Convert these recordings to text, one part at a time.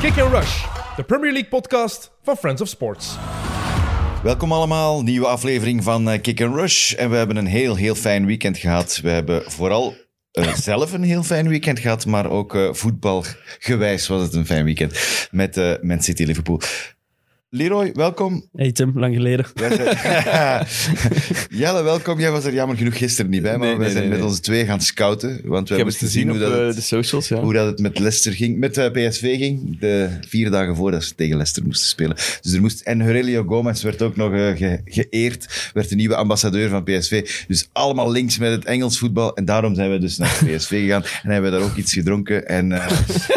Kick and Rush, de Premier League podcast van Friends of Sports. Welkom allemaal, nieuwe aflevering van eh, Kick and Rush. En we hebben een heel, heel fijn weekend gehad. We hebben vooral eh, zelf een heel fijn weekend gehad, maar ook eh, voetbalgewijs was het een fijn weekend met eh Man City Liverpool. Leroy, welkom. Hey Tim, lang geleden. Jelle, welkom. Jij was er jammer genoeg gisteren niet bij, maar Nee, wij nee, zijn nee, met nee. onze twee gaan scouten. Want we Ik heb hebben het gezien gezien hoe, op dat eh, het, de socials, ja. hoe dat het met Leicester ging, met eh, PSV ging. De vier dagen voordat ze tegen Leicester moesten spelen. Dus er moest, en Aurelio Gomez werd ook nog eh, ge- geëerd, werd de nieuwe ambassadeur van PSV. Dus allemaal links met het Engels voetbal. En daarom zijn we dus naar PSV gegaan en hebben we daar ook iets gedronken. En eh,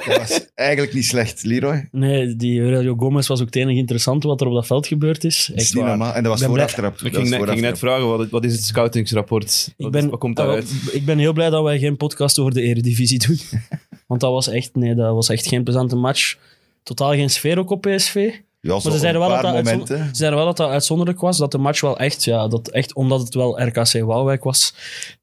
dat was eigenlijk niet slecht, Leroy. Nee, die Aurelio Gomez was ook het enige interessante wat er op dat veld gebeurd is. Dat is niet normaal. En dat was Ik ben blij- vooraftrap. Ik Dat ging, net, ging net vragen, wat, wat is het scoutingsrapport? Ik Wat, ben, wat komt daaruit? ik ben heel blij dat wij geen podcast over de Eredivisie doen. Want dat was echt, nee, dat was echt geen plezante match. Totaal geen sfeer ook op PSV. Ja, Maar ze zeiden, wel dat dat momenten. ze zeiden wel dat dat uitzonderlijk was. Dat de match wel echt, ja, dat echt omdat het wel RKC Waalwijk was,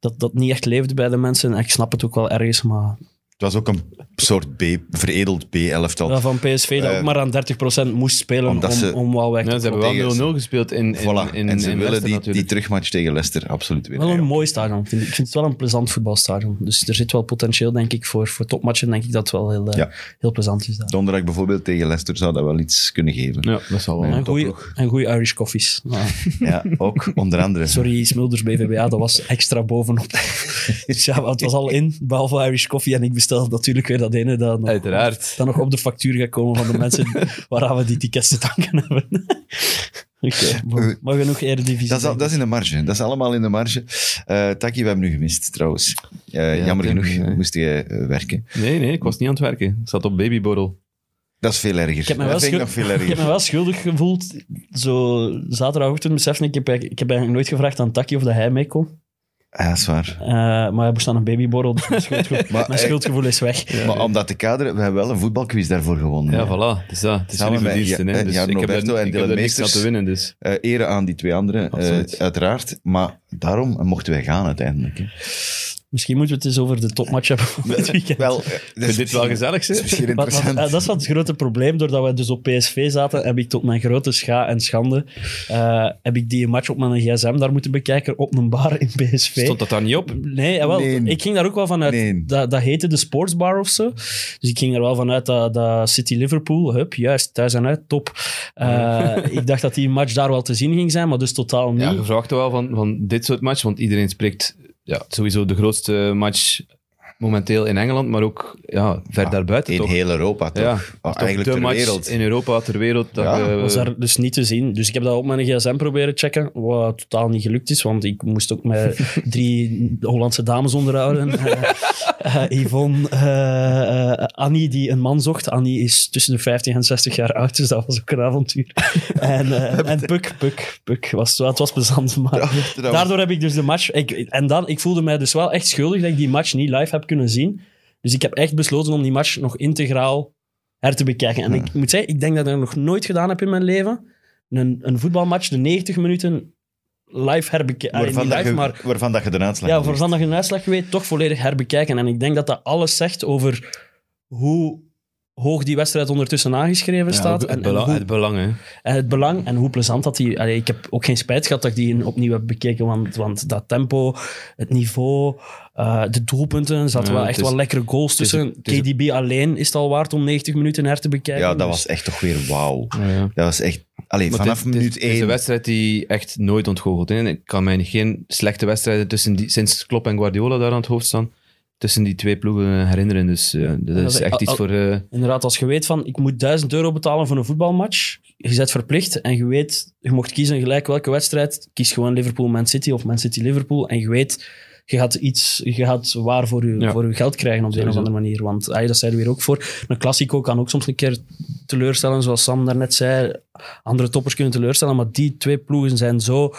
dat dat niet echt leefde bij de mensen. En ik snap het ook wel ergens, maar Het was ook een soort B, veredeld B-elftal. ja, van PSV dat Eh, ook maar aan 30% moest spelen omdat om, ze- om Ja, te ze hebben wel 0-0 gespeeld in, in, Voilà. in, en ze in willen Leicester die, die terugmatch tegen Leicester absoluut weer. Wel een mooi stadion. Vind ik. ik vind het wel een plezant voetbalstadion. Dus er zit wel potentieel, denk ik, voor, voor topmatchen. Denk ik dat het wel heel, eh, Ja. heel plezant is daar. Donderdag bijvoorbeeld tegen Leicester zou dat wel iets kunnen geven. Ja, dat zal wel. En goeie Irish koffies. Nou, Ja, ook onder andere. sorry, Smulders BVBA, dat was extra bovenop. dus ja, het was al in, behalve Irish koffie. En ik natuurlijk weer dat ene dat nog, Uiteraard. dat nog op de factuur gaat komen van de mensen waaraan we die tickets te danken hebben. Oké, maar, maar genoeg Eredivisie. Dat is, al- dat is in de marge. Dat is allemaal in de marge. Eh Taki, we hebben nu gemist trouwens. Eh, Ja, jammer genoeg nee. moest je eh, werken. Nee, nee, ik was niet aan het werken. Ik zat op babyborrel. Dat is veel erger. Ik heb me wel, vind ik schul- nog veel ik heb me wel schuldig gevoeld. Zo zaterdagochtend besefte ik, ik heb, ik heb eigenlijk nooit gevraagd aan Taki of dat hij mee kon. Ja, dat is waar. Eh, maar hij moest aan een babyborrel, dus mijn, schuldgevoel, Maar, mijn eh, schuldgevoel is weg. maar om dat te kaderen, we hebben wel een voetbalquiz daarvoor gewonnen. Ja, hè. voilà. Het is dat. Het is Samen jullie met verdiensten. Ja- hè. eh, Dus ik heb er, en ik heb er aan Meesters. te winnen. Dus. Eh, eren aan die twee anderen, eh, uiteraard. Maar daarom mochten wij gaan uiteindelijk. hè. Misschien moeten we het eens over de topmatch hebben van dit weekend. Wel, eh, dat vind dit wel gezellig, is hè? misschien eh, dat is wat het grote probleem. Doordat we dus op PSV zaten, heb ik tot mijn grote scha en schande eh, heb ik die match op mijn gsm daar moeten bekijken op een bar in PSV. Stond dat daar niet op? Nee, wel, Nee. ik ging daar ook wel vanuit. Nee. Dat, dat heette de Sportsbar of zo. Dus ik ging er wel vanuit dat, dat City Liverpool, hup, juist, thuis en uit, top. Eh, ik dacht dat die match daar wel te zien ging zijn, maar dus totaal niet. Ja, je vraagt wel van, van dit soort match, want iedereen spreekt ja, sowieso de grootste match momenteel in Engeland, maar ook ja, ver daarbuiten In toch? heel Europa, toch? Ja, Oh, toch eigenlijk de ter match wereld. in Europa, ter wereld. Dat Ja, we- was daar dus niet te zien. Dus ik heb dat op mijn gsm proberen checken, wat totaal niet gelukt is, want ik moest ook met drie Hollandse dames onderhouden. Eh, eh, Yvonne, eh, eh, Annie die een man zocht. Annie is tussen de 50 en 60 jaar oud, dus dat was ook een avontuur. En, eh, en Puk, Puk, Puk. Was, het was plezant, maar... Daardoor heb ik dus de match... Ik, en dan, ik voelde mij dus wel echt schuldig dat ik die match niet live heb kunnen zien. Dus ik heb echt besloten om die match nog integraal her te bekijken. En ik moet zeggen, ik denk dat ik dat nog nooit gedaan heb in mijn leven. Een, een voetbalmatch, de 90 minuten live herbekijken. waarvan, dat je, maar waarvan dat je de uitslag ja, waarvan dat je een uitslag weet, toch volledig herbekijken. En ik denk dat dat alles zegt over hoe hoog die wedstrijd ondertussen aangeschreven Ja, staat. het, en, en belang, hoe- het belang, hè. en het belang en hoe plezant dat die... Allee, ik heb ook geen spijt gehad dat ik die opnieuw heb bekeken, want, want dat tempo, het niveau, eh, de doelpunten, er zaten Ja, wel echt is- wel lekkere goals het is- tussen. het is- KDB alleen is het al waard om 90 minuten her te bekijken. Ja, dat dus- was echt toch weer wauw. Ja. Dat was echt... Allee, Maar vanaf het is- het is- minuut Het is een één... wedstrijd die echt nooit ontgoochelt. Hè. Ik kan mij geen slechte wedstrijden tussen die, sinds Klopp en Guardiola daar aan het hoofd staan, tussen die twee ploegen herinneren. Dus eh, dat is echt iets voor... eh, Inderdaad, als je weet van, ik moet 1000 euro betalen voor een voetbalmatch, je bent verplicht en je weet, je mocht kiezen gelijk welke wedstrijd, kies gewoon Liverpool-Man City of Man City-Liverpool en je weet, je gaat iets, je gaat waar voor je, Ja. voor je geld krijgen op de een of andere manier. Want ah, dat zeiden we hier ook voor. Een Classico kan ook soms een keer teleurstellen, zoals Sam daarnet zei. Andere toppers kunnen teleurstellen, maar die twee ploegen zijn zo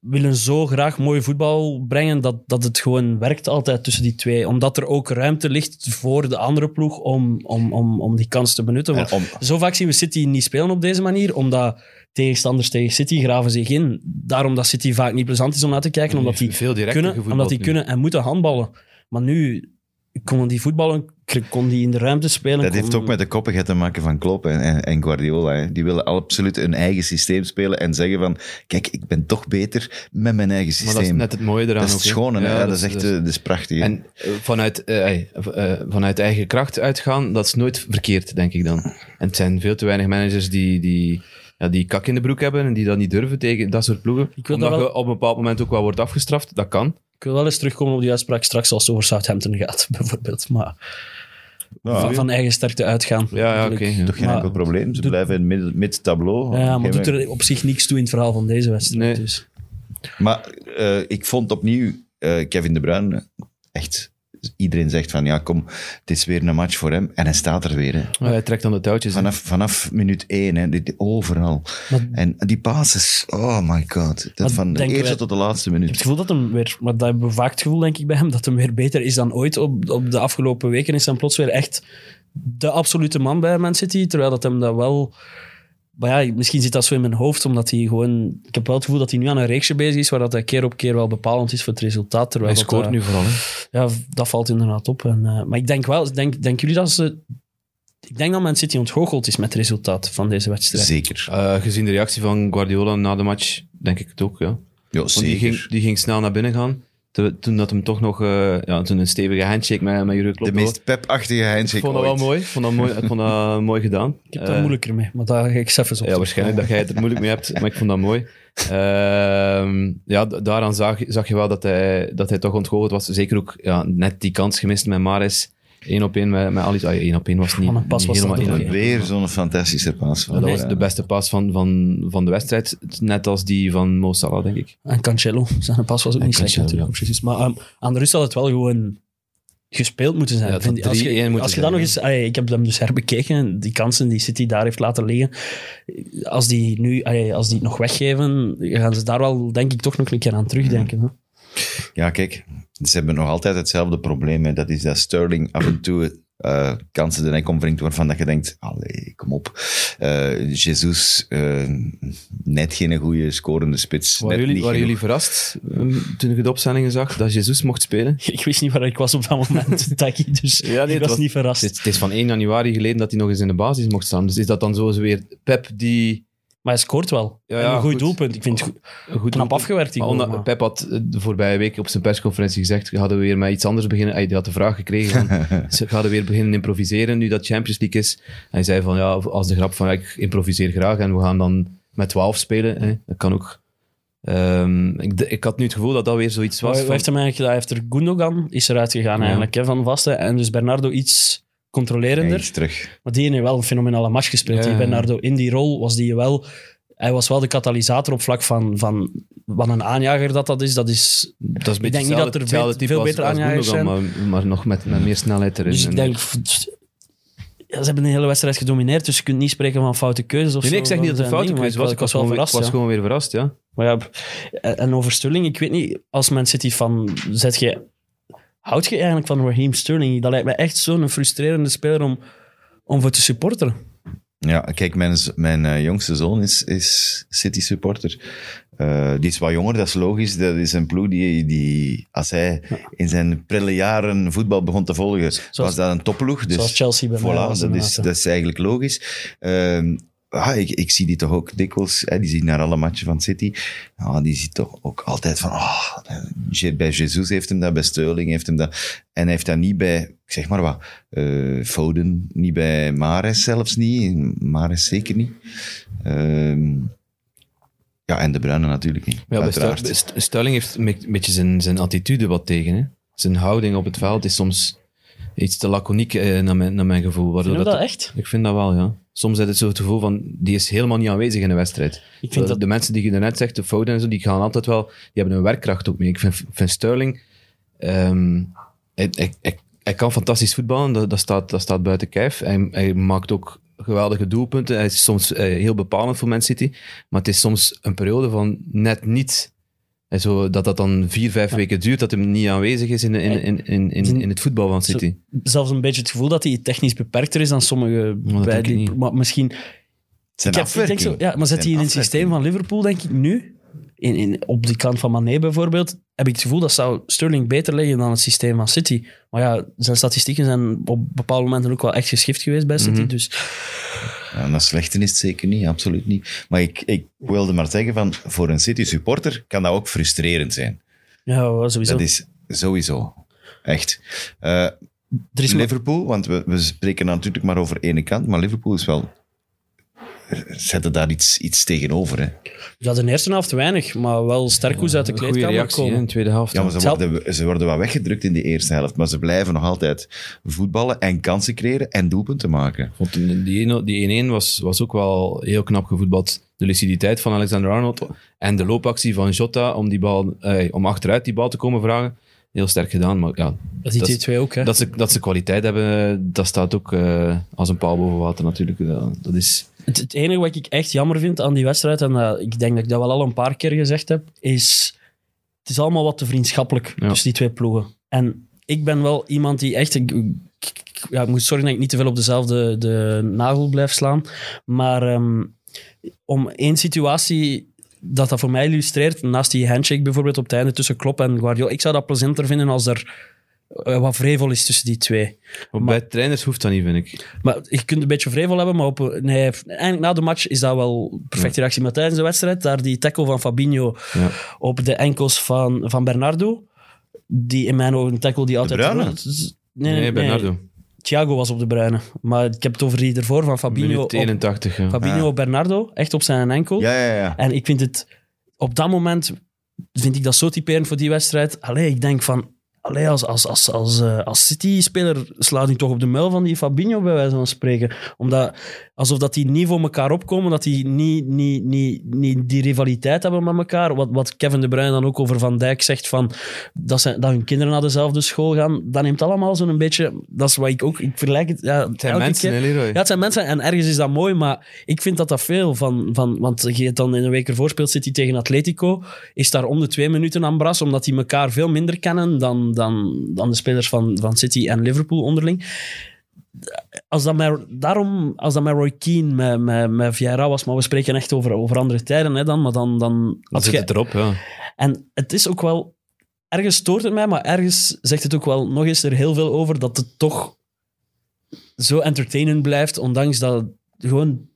willen zo graag mooi voetbal brengen dat, dat het gewoon werkt altijd tussen die twee. Omdat er ook ruimte ligt voor de andere ploeg om, om, om, om die kans te benutten. Want om- zo vaak zien we City niet spelen op deze manier, omdat tegenstanders tegen City graven zich in. Daarom dat City vaak niet plezant is om naar te kijken, omdat die veel kunnen, omdat die nu. kunnen en moeten handballen. Maar nu kon die voetballen, kon die in de ruimte spelen. Dat kon- heeft ook met de koppigheid te maken van Klopp en, en, en Guardiola. Hè. Die willen absoluut een eigen systeem spelen en zeggen van, kijk, ik ben toch beter met mijn eigen Maar systeem. dat is net het mooie eraan Dat is het hè. schone, hè. Ja, Ja, dat, is echt dat eh, dat is prachtig. hè. En eh, vanuit, eh, eh, vanuit eigen kracht uitgaan, dat is nooit verkeerd, denk ik dan. En het zijn veel te weinig managers die, die, ja, die kak in de broek hebben en die dat niet durven tegen dat soort ploegen. Ik wil Omdat dat wel- je op een bepaald moment ook wel wordt afgestraft, dat kan. Ik wil wel eens terugkomen op die uitspraak straks als het over Southampton gaat, bijvoorbeeld. Maar Ja, van, van eigen sterkte uitgaan. Ja, ja oké. toch geen maar- enkel probleem. Ze doet- blijven in mid- mid-tableau. Ja, maar doet er op zich niks toe in het verhaal van deze wedstrijd. Nee. Dus. Maar eh, ik vond opnieuw eh, Kevin De Bruyne echt... Iedereen zegt van, ja, kom, het is weer een match voor hem. En hij staat er weer. Hè. Hij trekt aan de touwtjes. Vanaf, vanaf minuut één, hè, dit, overal. Maar En die passes, oh my god. Dat van de eerste wij- tot de laatste Ik heb minuut. het gevoel dat hem weer, maar dat hebben we vaak het gevoel denk ik bij hem, dat hem weer beter is dan ooit. Op, op de afgelopen weken is hij plots weer echt de absolute man bij Man City, terwijl dat hem dat wel... Maar ja, misschien zit dat zo in mijn hoofd, omdat hij gewoon... Ik heb wel het gevoel dat hij nu aan een reeksje bezig is, waar dat hij keer op keer wel bepalend is voor het resultaat. Terwijl hij scoort eh, nu vooral. Hè. Ja, dat valt inderdaad op. En, eh, maar ik denk wel, denk, denken jullie dat ze... Ik denk dat Man City ontgoocheld is met het resultaat van deze wedstrijd. Zeker. Eh, gezien de reactie van Guardiola na de match, denk ik het ook, ja. Ja, Want die zeker. ging, die ging snel naar binnen gaan. Te- Toen dat hem toch nog eh, ja, toen een stevige handshake met, met Jurgen Klopp de meest pep-achtige handshake Ik vond dat wel mooi. Ik vond dat mooi, ik vond dat mooi gedaan. Ik heb daar Eh, moeilijker mee, maar daar ga ik zelf eens op Ja, waarschijnlijk dat jij het er moeilijk mee hebt, maar ik vond dat mooi. Ehm, ja, daaraan zag, zag je wel dat hij, dat hij toch ontgoocheld was. Zeker ook ja, net die kans gemist met Mares. Eén op één met, met Alice. Ah, één op één was niet, pas niet was helemaal één één. Weer zo'n fantastische paas. Van Ja, dat de was de beste pas van, van, van de wedstrijd. Net als die van Mo Salah, denk ik. En Cancelo, zijn pas was ook En niet slecht Cancelo, natuurlijk. Precies. Maar ehm, aan de rust had het wel gewoon gespeeld moeten zijn. Ja, als 3-1 je, moeten als je zijn, dat nog eens... allee, ik heb hem dus herbekeken, die kansen die City daar heeft laten liggen. Als die nu allee, als die het nog weggeven, gaan ze daar wel, denk ik, toch nog een keer aan terugdenken. hè. Ja, kijk, ze hebben nog altijd hetzelfde probleem. Hè. Dat is dat Sterling af en toe eh, kansen de nek omwringt waarvan dat je denkt, allee, kom op. Eh Jesus, eh, net geen goede scorende spits. Waren net jullie, niet waren genoeg. jullie verrast toen je de opstellingen zag dat Jesus mocht spelen? Ik wist niet waar ik was op dat moment, Taki, dus Ja, nee, ik was- niet verrast. Het is, het is van 1 januari geleden dat hij nog eens in de basis mocht staan. Dus is dat dan zo weer Pep die... Maar hij scoort wel. Ja, En ja, een goed goed. doelpunt. Ik vind het goed- Goed knap afgewerkt. Die Maar goal, omdat- maar- Pep had eh, de voorbije week op zijn persconferentie gezegd, hadden we weer met iets anders beginnen. Hij had de vraag gekregen van, ze hadden weer beginnen improviseren nu dat Champions League is. Hij zei van, ja, als de grap van, ik improviseer graag en we gaan dan met 12 spelen. Hè. Dat kan ook. Ehm, ik, ik had nu het gevoel dat dat weer zoiets was van... heeft hem eigenlijk gedaan? Hij heeft er Gundogan is eruit gegaan Ja. eigenlijk, hè, van vaste. En dus Bernardo iets controlerender. Terug. Maar die heeft wel een fenomenale match gespeeld. Ja. Bernardo in die rol was die wel... Hij was wel de katalysator op vlak van, van wat een aanjager dat dat is. Dat is Dat is beetje denk niet dat er veel als- beter als aanjagers Gundogan, Maar, maar nog met, met meer snelheid erin. dus ik En- denk... Ja, ze hebben een hele wedstrijd gedomineerd, dus je kunt niet spreken van foute keuzes of Nee, nee, ik zo. zeg niet dat het een zijn foute keuze was. Ik was wel gewoon, verrast, ik was ja. gewoon weer verrast, ja. Maar ja, en en over Sterling, ik weet niet, als Man City van, zet je, houd je eigenlijk van Raheem Sterling? Dat lijkt me echt zo'n frustrerende speler om, om voor te supporteren. Ja, kijk, mijn, mijn eh, jongste zoon is, is City-supporter. Eh, die is wat jonger, dat is logisch. Dat is een ploeg die, die als hij in zijn prille jaren voetbal begon te volgen, was dat een topploeg. Dus, zoals Chelsea bij voilà, dat, is, dat is eigenlijk logisch. Ehm, ah, ik, ik zie die toch ook dikwijls, hè, die ziet naar alle matchen van City. Ja, die ziet toch ook altijd van, ah, Je- bij Jesus heeft hem dat, bij Sterling heeft hem dat. En hij heeft dat niet bij, ik zeg maar wat, eh, Foden, niet bij Mares zelfs niet. Mares zeker niet. Ehm, ja, en De Bruyne natuurlijk niet, Ja, bij uiteraard. St- Sterling heeft een beetje zijn, zijn attitude wat tegen. Hè? Zijn houding op het veld is soms iets te laconiek eh, naar, mijn, naar mijn gevoel. Waardoor Vind je dat, dat echt? Ik vind dat wel, ja. Soms heb je zo het gevoel van, die is helemaal niet aanwezig in de wedstrijd. Ik vind de, dat, de mensen die je daarnet zegt, de fouten en zo, die gaan altijd wel, die hebben een werkkracht ook mee. Ik vind, vind Sterling, ehm, hij, hij, hij, hij kan fantastisch voetballen, dat, dat, staat, dat staat buiten kijf. Hij, hij maakt ook geweldige doelpunten. Hij is soms eh, heel bepalend voor Man City, maar het is soms een periode van net niet. En zo, dat dat dan vier, vijf weken duurt, dat hij niet aanwezig is in, in, in, in, in, in het voetbal van City. zelfs een beetje het gevoel dat hij technisch beperkter is dan sommige bij die. Maar misschien... Zijn Ik, heb, ik denk zo, afwerking. ja, maar zet hij in het systeem van Liverpool, denk ik nu, in, in, op die kant van Mané bijvoorbeeld, heb ik het gevoel dat zou Sterling beter liggen dan het systeem van City. Maar ja, zijn statistieken zijn op bepaalde momenten ook wel echt geschift geweest bij City. Mhm. Dus Ja, en dat slechte is het zeker niet, absoluut niet. Maar ik, ik wilde maar zeggen, van, voor een City-supporter kan dat ook frustrerend zijn. ja, sowieso. Dat is sowieso. Echt. Eh, er is maar- Liverpool, want we, we spreken natuurlijk maar over ene kant, maar Liverpool is wel... Zetten daar iets, iets tegenover, hè. ja, de eerste helft weinig, maar wel sterk hoe ze uit de kleedkamer reactie hè, in komen. de tweede helft. Ja, maar ze worden, ze worden wel weggedrukt in de eerste helft, maar ze blijven nog altijd voetballen en kansen creëren en doelpunten maken. Die- die 1 die 1-1 was, was ook wel heel knap gevoetbald. De luciditeit van Alexander Arnold en de loopactie van Jota om, die bal, eh, om achteruit die bal te komen vragen. Heel sterk gedaan, maar ja, Dat die dat is- twee ook, hè. dat ze, dat ze kwaliteit hebben, dat staat ook eh, als een paal boven water natuurlijk. Dat is, Het, het enige wat ik echt jammer vind aan die wedstrijd, en dat, ik denk dat ik dat wel al een paar keer gezegd heb, is het is allemaal wat te vriendschappelijk Ja. tussen die twee ploegen. En ik ben wel iemand die echt... Ik, ik- ja, ik moet zorgen dat ik niet te veel op dezelfde de nagel blijf slaan. Maar ehm, om één situatie dat dat voor mij illustreert, naast die handshake bijvoorbeeld op het einde tussen Klopp en Guardiola, ik zou dat plezanter vinden als er eh, wat vrevel is tussen die twee. maar bij trainers hoeft dat niet, vind ik. Maar je kunt een beetje vrevel hebben, maar op, nee, eigenlijk na de match is dat wel een perfecte reactie. Maar tijdens de wedstrijd, daar die tackle van Fabinho Ja. op de enkels van, van Bernardo, die in mijn ogen een tackle die altijd... Bruyne? Nee, Nee, Bernardo. Thiago was op de bruine. Maar ik heb het over die ervoor van Fabinho Minuut op, 81. Ja. Fabinho op Bernardo, echt op zijn enkel. Ja, ja, ja. En ik vind het... Op dat moment vind ik dat zo typerend voor die wedstrijd. Allee, ik denk van... Allee, als, als, als, als, eh, als City-speler slaat hij toch op de muil van die Fabinho, bij wijze van spreken. Omdat, alsof dat die niet voor elkaar opkomen, dat die niet, niet, niet, niet die rivaliteit hebben met elkaar. Wat, wat Kevin De Bruyne dan ook over Van Dijk zegt, van, dat, zijn, dat hun kinderen naar dezelfde school gaan. Dat neemt allemaal zo'n beetje... Dat is wat ik ook... Ik vergelijk het... Ja, Het zijn mensen, keer- hè, Leroy? ja, het zijn mensen en ergens is dat mooi, maar ik vind dat dat veel van... van want je hebt dan in een week ervoor speelt City tegen Atletico, is daar om de twee minuten aan bras, omdat die elkaar veel minder kennen dan, dan, dan de spelers van, van City en Liverpool onderling. Als dat met, daarom, als dat met Roy Keane, met, met, met Vieira was, maar we spreken echt over, over andere tijden, hè, dan, maar dan... dan Dan als zit je- het erop, ja. en het is ook wel... Ergens stoort het mij, maar ergens zegt het ook wel nog eens er heel veel over dat het toch zo entertainend blijft, ondanks dat het gewoon...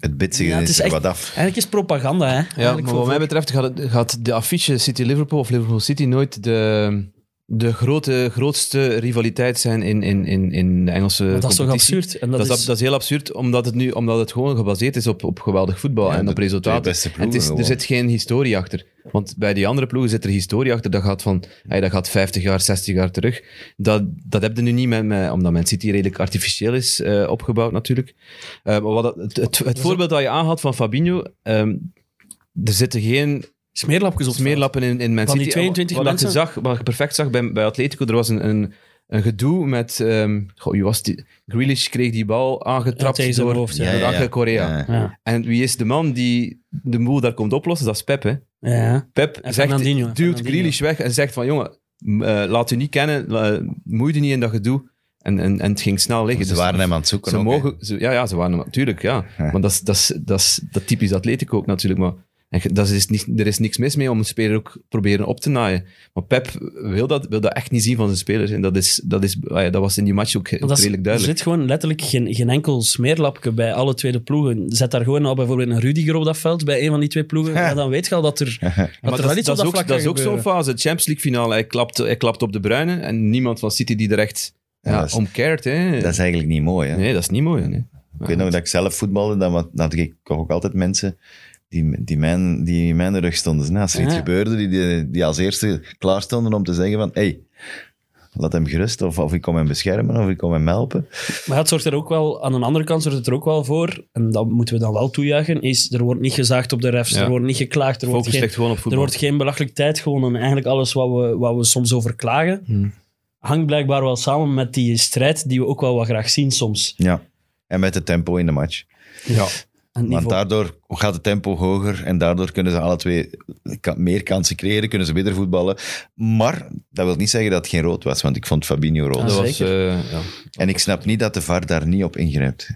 Het bitsige Ja, het is, er echt- wat af. Eigenlijk is propaganda, hè. Ja, maar voor- wat mij betreft gaat, het- gaat de affiche City-Liverpool of Liverpool-City nooit de, de grote, grootste rivaliteit zijn in, in, in, in de Engelse Maar dat is toch competitie. absurd? En dat, Dat, is, dat is heel absurd, omdat het, nu, omdat het gewoon gebaseerd is op, op geweldig voetbal Ja, en de op resultaten. En het is, ploegen er zit geen historie achter. Want bij die andere ploegen zit er historie achter. Dat gaat, van, hey, dat gaat 50 jaar, 60 jaar terug. Dat, dat heb je nu niet, met, met, omdat Man City redelijk artificieel is eh, opgebouwd natuurlijk. Eh, maar wat, het, het voorbeeld dat je aanhaalt van Fabinho... ehm, er zitten geen smeerlapjes op smeerlappen in, in Man Van die City. 22 wat, wat je mensen? zag, wat je perfect zag bij, bij Atletico, er was een, een, een gedoe met... ehm goh, wie was die? Grealish kreeg die bal aangetrapt door, hoofd, ja. door Ja, ja, ja. Angel Correa. Ja. Ja, En wie is de man die de boel daar komt oplossen? Dat is Pep, hè? ja. Pep En zegt, Fernandinho, duwt Fernandinho. Grealish weg en zegt van, jongen, eh, laat u niet kennen, moeide niet in dat gedoe. En, en, en het ging snel liggen. Ze Dus waren hem aan het zoeken ze ook, mogen, ze- ja, ja, ze waren hem natuurlijk, ja. Maar dat is, dat, is, dat, is, dat typisch Atletico ook natuurlijk. Maar en dat is niet, er is niks mis mee om een speler ook proberen op te naaien. Maar Pep wil dat, wil dat echt niet zien van zijn spelers. En dat, is, dat, is, ah ja, dat was in die match ook, dat redelijk er duidelijk. zit gewoon letterlijk geen, geen enkel smeerlapje bij alle twee de ploegen. Zet daar gewoon al bijvoorbeeld een Rudiger op dat veld bij een van die twee ploegen. Ja, dan weet je al dat er, dat er dat, wel is- iets dat op is dat ook, vlak dat is ook zo'n fase. Champions League finale, hij klapt, hij klapt op de bruine en niemand van City die er echt Ja, ja, dat is- om cared. Hè. Dat is eigenlijk niet mooi, hè. Nee, dat is niet mooi. Nee. Ik weet nog dat ik zelf voetbalde, dan dan had ik ook altijd mensen die, die, mijn, die in mijn rug stonden. Nou, als er iets gebeurde, die, die, die als eerste klaar stonden om te zeggen van hey, laat hem gerust, of, of ik kom hem beschermen, of ik kom hem helpen. Maar het zorgt er ook wel, aan de andere kant zorgt het er ook wel voor, en dat moeten we dan wel toejuichen, is er wordt niet gezaagd op de refs, Ja. er wordt niet geklaagd, er wordt, geen, er wordt geen belachelijk tijd gewonnen. En eigenlijk alles wat we, wat we soms over klagen, Hmm. hangt blijkbaar wel samen met die strijd die we ook wel wat graag zien soms. Ja. En met het tempo in de match. Ja. Want niveau. daardoor gaat het tempo hoger en daardoor kunnen ze alle twee meer kansen creëren, kunnen ze beter voetballen. Maar dat wil niet zeggen dat het geen rood was, want ik vond Fabinho rood. Ja, Dat was, eh, ja. En ik snap niet dat de VAR daar niet op ingrijpt.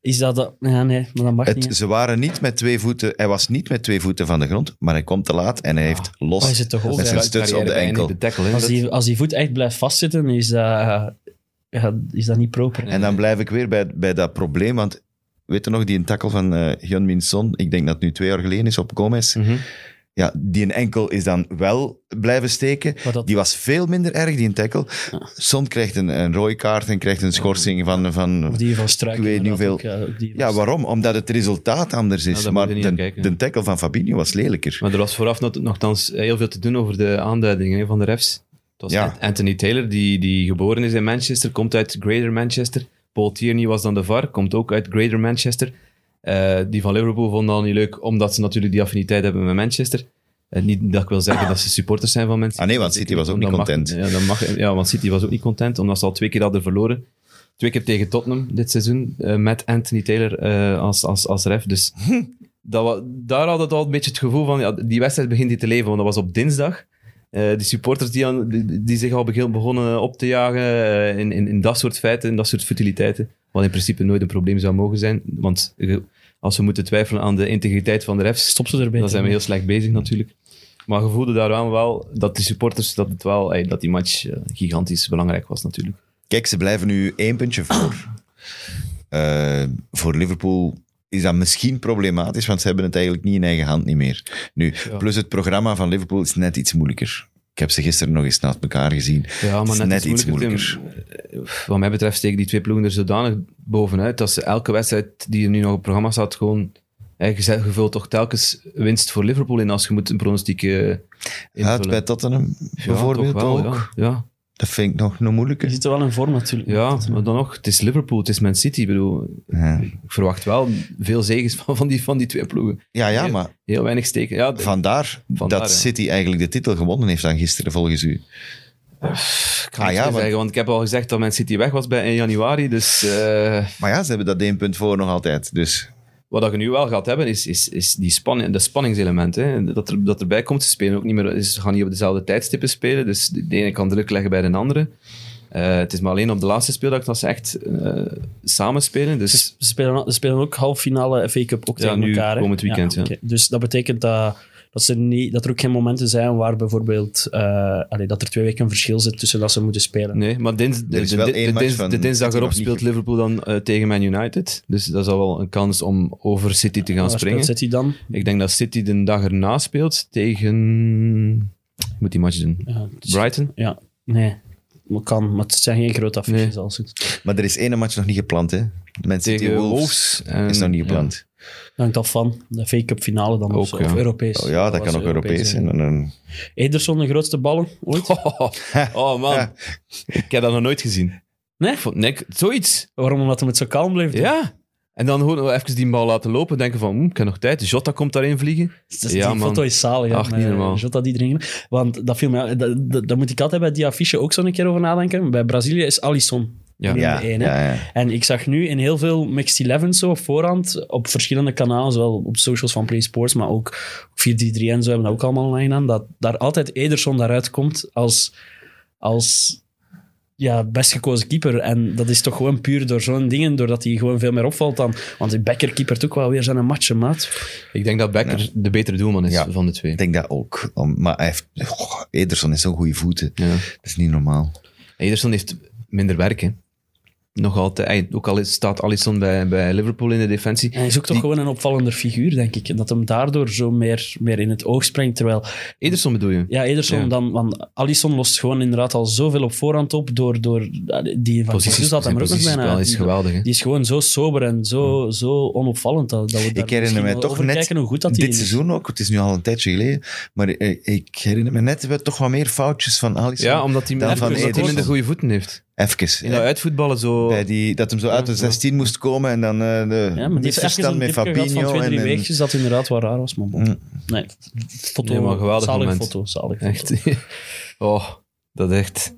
Is dat... dat ja, nee, maar dat mag Het, niet. ze waren niet met twee voeten, hij was niet met twee voeten van de grond, maar hij komt te laat en hij heeft los Oh, is het met zijn stuts op de enkel. tackle. Als die, als die voet echt blijft vastzitten, is dat, ja, is dat niet proper. En dan blijf ik weer bij, bij dat probleem, want weet je nog, die een tackle van eh Hyun Min Son, ik denk dat het nu twee jaar geleden is op Gomez, Mhm. ja, die een enkel is dan wel blijven steken. Dat- Die was veel minder erg, die een tackle. Son krijgt een, een rode kaart en krijgt een schorsing van... van Of die van Struik. Ik weet niet ook, ja, ja, waarom? Omdat het resultaat anders is. Ja, maar de, de tackle van Fabinho was lelijker. Maar er was vooraf nog, nogthans heel veel te doen over de aanduidingen van de refs. Het was Ja. Anthony Taylor, die, die geboren is in Manchester, komt uit Greater Manchester. Paul Tierney was dan de VAR, komt ook uit Greater Manchester. Eh, die van Liverpool vonden al niet leuk, omdat ze natuurlijk die affiniteit hebben met Manchester. Eh, niet dat ik wil zeggen dat ze supporters zijn van Manchester. Ah nee, want City was ook niet mag- content. ja, dat mag, ja, want City was ook niet content, omdat ze al twee keer hadden verloren. Twee keer tegen Tottenham dit seizoen, eh, met Anthony Taylor als, als, als ref. Dus dat daar had het al een beetje het gevoel van, ja, die wedstrijd begint hier te leven, want dat was op dinsdag. Eh die supporters die, aan, die, die zich al begin, begonnen op te jagen eh, in, in, in dat soort feiten, in dat soort futiliteiten, wat in principe nooit een probleem zou mogen zijn. Want als we moeten twijfelen aan de integriteit van de refs, Stop ze erbij. dan zijn we heel slecht bezig natuurlijk. Maar je voelde daaraan wel dat die supporters, dat, het wel, ey, dat die match eh, gigantisch belangrijk was natuurlijk. Kijk, ze blijven nu één puntje voor. Eh, voor Liverpool is dat misschien problematisch, want ze hebben het eigenlijk niet in eigen hand niet meer. Nu, plus het programma van Liverpool is net iets moeilijker. Ik heb ze gisteren nog eens naast elkaar gezien. Ja, Het is net iets Tim. Eh, Wat mij betreft steken die twee ploegen er zodanig bovenuit dat ze elke wedstrijd die er nu nog op het programma staat gewoon... eh, Je, vult toch telkens winst voor Liverpool in als je moet een pronostiek eh, Uit bij Tottenham Ja, bijvoorbeeld wel, ook. Ja, ja. Dat vind ik nog een Je moeilijke. zit er wel in vorm natuurlijk. ja, maar dan nog, het is Liverpool, het is Man City. Ik bedoel, Ja, ik verwacht wel veel zegens van, van, die, van die twee ploegen. ja, ja Heel- maar Heel weinig steken. Ja, vandaar, Vandaar, dat ja. City eigenlijk de titel gewonnen heeft dan gisteren, volgens u. ik kan Ah, ja, want- zeggen, want ik heb al gezegd dat Man City weg was bij, in januari. Dus eh, Maar ja, ze hebben dat één punt voor nog altijd. Dus wat dat je nu wel gaat hebben, is, is, is die spanning, de spanningselement. Hè? Dat, er, dat erbij komt. Ze spelen ook niet meer, ze gaan niet op dezelfde tijdstippen spelen. Dus de ene kan druk leggen bij de andere. Eh, het is maar alleen op de laatste speeldag dat ze echt eh samen spelen. Dus Ze, spelen, ze spelen ook halve finale FA Cup ook Ja, tegen elkaar. komend weekend, ja. oké. Dus dat betekent dat, dat, ze niet, dat er ook geen momenten zijn waar bijvoorbeeld eh, allee, dat er twee weken verschil zit tussen dat ze moeten spelen. Nee, maar dins, de, Er is de, wel de- één de match dins- van de dinsdag erop speelt Liverpool dan eh, tegen Man United. Dus dat is al wel een kans om over City te gaan Waar springen. speelt City dan? Ik denk dat City de dag erna speelt tegen... Ik moet die match doen. Ja, is- Brighton? Ja, nee. Maar kan, maar het zijn geen grote affiches Nee. als het. Maar er is één match nog niet gepland, hè? Man City Tegen Wolves, Wolves en- is nog niet ja. gepland. Hangt af van de FA Cup finale dan Ook, of, zo, ja. of Europees. Oh ja, dat kan ook Europees zijn. En Ederson, de grootste ballen ooit? Oh, oh, man, ik heb dat nog nooit gezien. Nee? Zoiets. Waarom? Omdat hij met zo kalm bleef doen? Ja. En dan gewoon nog even die bal laten lopen. Denken van, hm, ik heb nog tijd. Jota komt daarin vliegen. Dus Ja, die man. foto is zalig. Ach, niet met normaal. Jota die erin. Want dat viel me, dat, dat, daar moet ik altijd bij die affiche ook zo een keer over nadenken. Bij Brazilië is Alisson. Ja. één, hè. ja, ja. En ik zag nu in heel veel Mixed Eleven zo op voorhand, op verschillende kanalen, zowel op socials van Play Sports, maar ook 433 en zo hebben dat ook allemaal online gedaan, dat daar altijd Ederson daaruit komt als, als ja, best gekozen keeper. En dat is toch gewoon puur door zo'n dingen, doordat hij gewoon veel meer opvalt dan... Want die Becker keepert ook wel weer zijn matchen, maat. Ik denk dat Becker de betere doelman is Ja. van de twee. Ik denk dat ook. Maar hij heeft... Ederson is zo'n goede voeten. Ja. Dat is niet normaal. Ederson heeft minder werk, hè. Nog altijd. Ook al is- staat Alisson bij, bij Liverpool in de defensie. En hij is ook toch Die- gewoon een opvallender figuur, denk ik. En dat hem daardoor zo meer, meer in het oog springt, terwijl... Ederson bedoel je? Ja, Ederson Ja. dan, want Alisson lost gewoon inderdaad al zoveel op voorhand op door, door die van Posities, had hem zijn ook nog bijna. is geweldig, hè. die is gewoon zo sober en zo, zo onopvallend dat, dat we daar Ik herinner wel toch net kijken hoe goed dat hij dit is. seizoen ook. Het is nu al een tijdje geleden. Maar ik, ik herinner me net wel toch wat meer foutjes van Alisson. Ja, omdat hij, minder goede voeten heeft. Even. In dat uitvoetballen zo... Bij die, dat hem zo uit de 16 moest komen en dan eh de Ja, maar die misverstand een met gehad van Fabinho. twee, drie en, dat inderdaad wel raar was. Maar bon. Mm. Nee, foto, Nee, maar geweldig zalig moment. foto. Zalig foto. Echt. Oh, dat echt...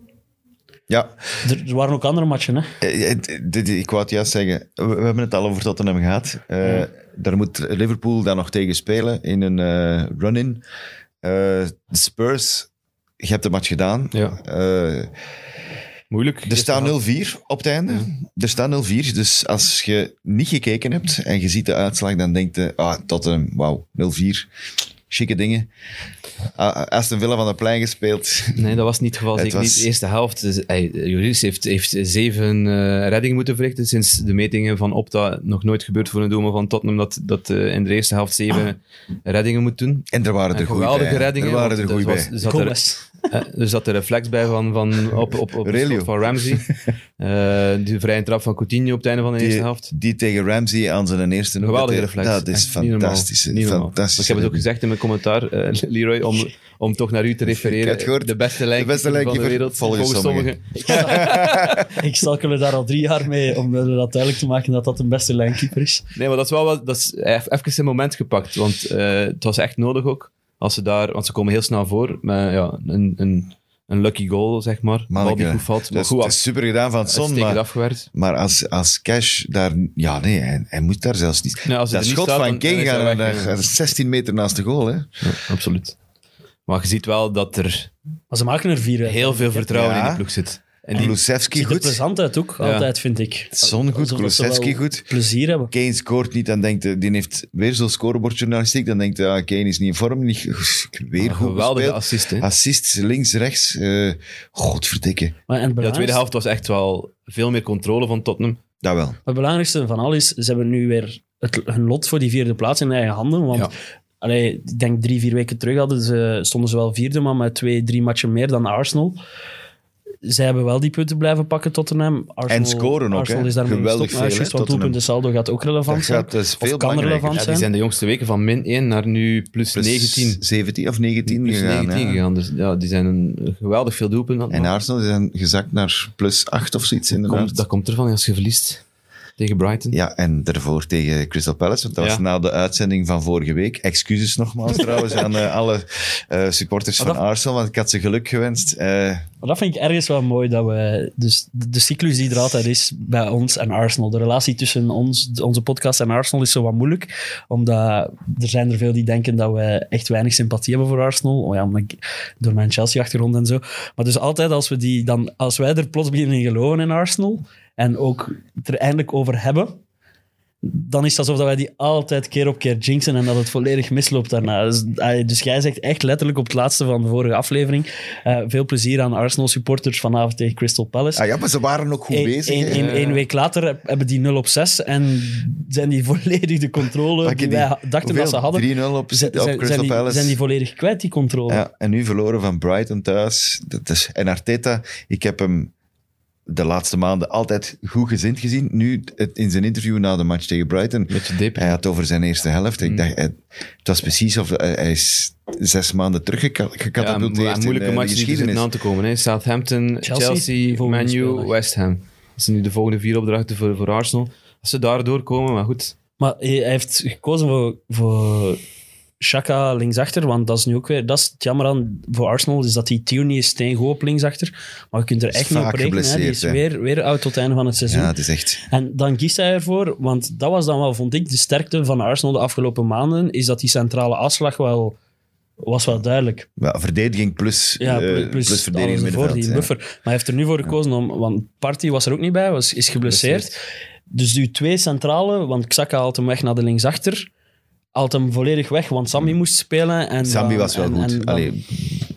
ja, Er, er waren ook andere matchen, hè. Eh, eh, ik wou het juist zeggen. We, we hebben het al over Tottenham gehad. Eh, Ja. Daar moet Liverpool dan nog tegen spelen in een eh, run-in. Eh, de Spurs, je hebt de match gedaan. Ja. Moeilijk. Er staat 0-4 op het einde. Er staat 0-4. Dus als je niet gekeken hebt en je ziet de uitslag, dan denkt je, ah, Tottenham, wauw, 0-4. Chique dingen. Ah, Aston Villa van de plein gespeeld. Nee, dat was niet het geval. Het Zeker was- niet de eerste helft. Dus, heeft, heeft zeven eh, reddingen moeten verrichten sinds de metingen van Opta. Nog nooit gebeurd voor een doelman van Tottenham dat, dat eh, in de eerste helft zeven reddingen moet doen. En er waren er geweldige bij. reddingen. Er waren er goeie bij. was- er, er zat er reflex bij van, van op, op, op de van Ramsey. Eh de vrije trap van Coutinho op het einde van de eerste Die, helft. die tegen Ramsey aan zijn eerste noek, geweldige reflex. Dat is fantastisch. Ik heb het ook gezegd in mijn commentaar, eh, Leroy, om, om toch naar u te Ik refereren. heb het gehoord. De beste lijnkeeper beste van de wereld, volgens sommigen. Ik stalkel er daar al drie jaar mee om eh, dat duidelijk te maken dat dat de beste lijnkeeper is. Nee, maar dat is wel wat, dat is even een moment gepakt. Want eh, het was echt nodig ook. Als ze daar, want ze komen heel snel voor. Met ja, een, een, een lucky goal, zeg maar. Bal die goed valt. Maar is, goed dat af, is super gedaan van Son, maar, afgewerkt. maar als, als Cash daar... Ja, nee, hij, hij moet daar zelfs niet... Nee, als hij dat niet schot staat, van hij gaat weg, naar ja. 16 meter naast de goal, hè. Ja, absoluut. Maar je ziet wel dat er Maar ze maken er vier heel veel vertrouwen Ja. in die ploeg zit. En En die, Kulusevski er goed. plezant uit ook, Ja. altijd, vind ik. Son goed, Kulusevski goed. plezier hebben. Kane scoort niet, dan denkt hij, die heeft weer zo'n scorebordjournalistiek, dan denkt hij, ah, Kane is niet in vorm, niet, weer goed geweldige gespeeld. assist. hè. Assists, links, rechts, eh godverdikke. Maar en het Ja, de tweede helft was echt wel veel meer controle van Tottenham. Dat wel. het belangrijkste van al is, ze hebben nu weer het, hun lot voor die vierde plaats in eigen handen. Want Ja. allee, ik denk drie, vier weken terug hadden ze, stonden ze wel vierde, maar met twee, drie matchen meer dan Arsenal. Zij hebben wel die punten blijven pakken, Tottenham. Arsenal, En scoren ook, Arsenal is daarmee Geweldig veel, juist, want doelpunten saldo gaat ook relevant Dat, zijn. gaat, is Of veel kan relevant Ja, die zijn. zijn de jongste weken van min 1 naar nu plus, Plus 19. 17 of 19 Plus gegaan. 19 ja. gegaan. Dus ja, die zijn een geweldig veel doelpunten. En. Arsenal zijn gezakt naar plus 8 of zoiets, inderdaad. komt, dat komt ervan als je verliest tegen Brighton. Ja, en daarvoor tegen Crystal Palace, want dat was na de uitzending van vorige week. Excuses nogmaals trouwens aan eh, alle eh, supporters van dat- Arsenal, want ik had ze geluk gewenst. Eh, Maar dat vind ik ergens wel mooi, dat we... Dus de, de cyclus die er altijd is bij ons en Arsenal, de relatie tussen ons, onze podcast en Arsenal is zo wat moeilijk, omdat er zijn er veel die denken dat we echt weinig sympathie hebben voor Arsenal, oh ja, omdat ik- door mijn Chelsea-achtergrond en zo. Maar dus altijd als, we die dan, als wij er plots beginnen in geloven in Arsenal, en ook het er eindelijk over hebben, dan is het alsof dat wij die altijd keer op keer jinxen en dat het volledig misloopt daarna. Dus, dus jij zegt echt letterlijk op het laatste van de vorige aflevering eh, veel plezier aan Arsenal-supporters vanavond tegen Crystal Palace. ah ja, maar ze waren ook goed Eén- bezig. één- één week later heb- hebben die 0 op 6 en zijn die volledig de controle die wij dachten dat ze hadden. 3-0 op, op Crystal zijn, die, Palace. zijn die volledig kwijt, die controle? Ja, en nu verloren van Brighton thuis. Dat is, en Arteta, ik heb hem de laatste maanden altijd goed gezind gezien. Nu, het- in zijn interview na de match tegen Brighton, Beetje dip. hij had over zijn eerste helft. Mm. Ik dacht, hij- het was precies of hij, hij is zes maanden Ja, teruggecatapulteerd een moeilijke in eh, de match die er aan te komen. Hè. Southampton, Chelsea, Chelsea, volgende Man U, speeldag. West Ham. Dat zijn nu de volgende vier opdrachten voor, voor Arsenal. Als ze daar doorkomen, maar goed. Maar hij hij heeft gekozen voor, voor Shaka linksachter, want dat is nu ook weer... Dat is het jammer aan voor Arsenal, is dat die Tierney is steengoed op linksachter. Maar je kunt er echt niet op rekenen. hè. Die is weer, weer oud tot het einde van het seizoen. Ja, het is echt... En dan kiest hij ervoor, want dat was dan wel, vond ik, de sterkte van Arsenal de afgelopen maanden, is dat die centrale afslag wel, was wel duidelijk. Ja, verdediging plus, Ja, eh, plus, plus, plus verdediging middenveld. die ja. buffer. Maar hij heeft er nu voor gekozen om, want Party was er ook niet bij, was, is geblesseerd. Dus uw twee centrale, want Xhaka haalt hem weg naar de linksachter, haalt hem volledig weg, want Sammy moest spelen. En Sammy dan- was wel en- goed. en Allee,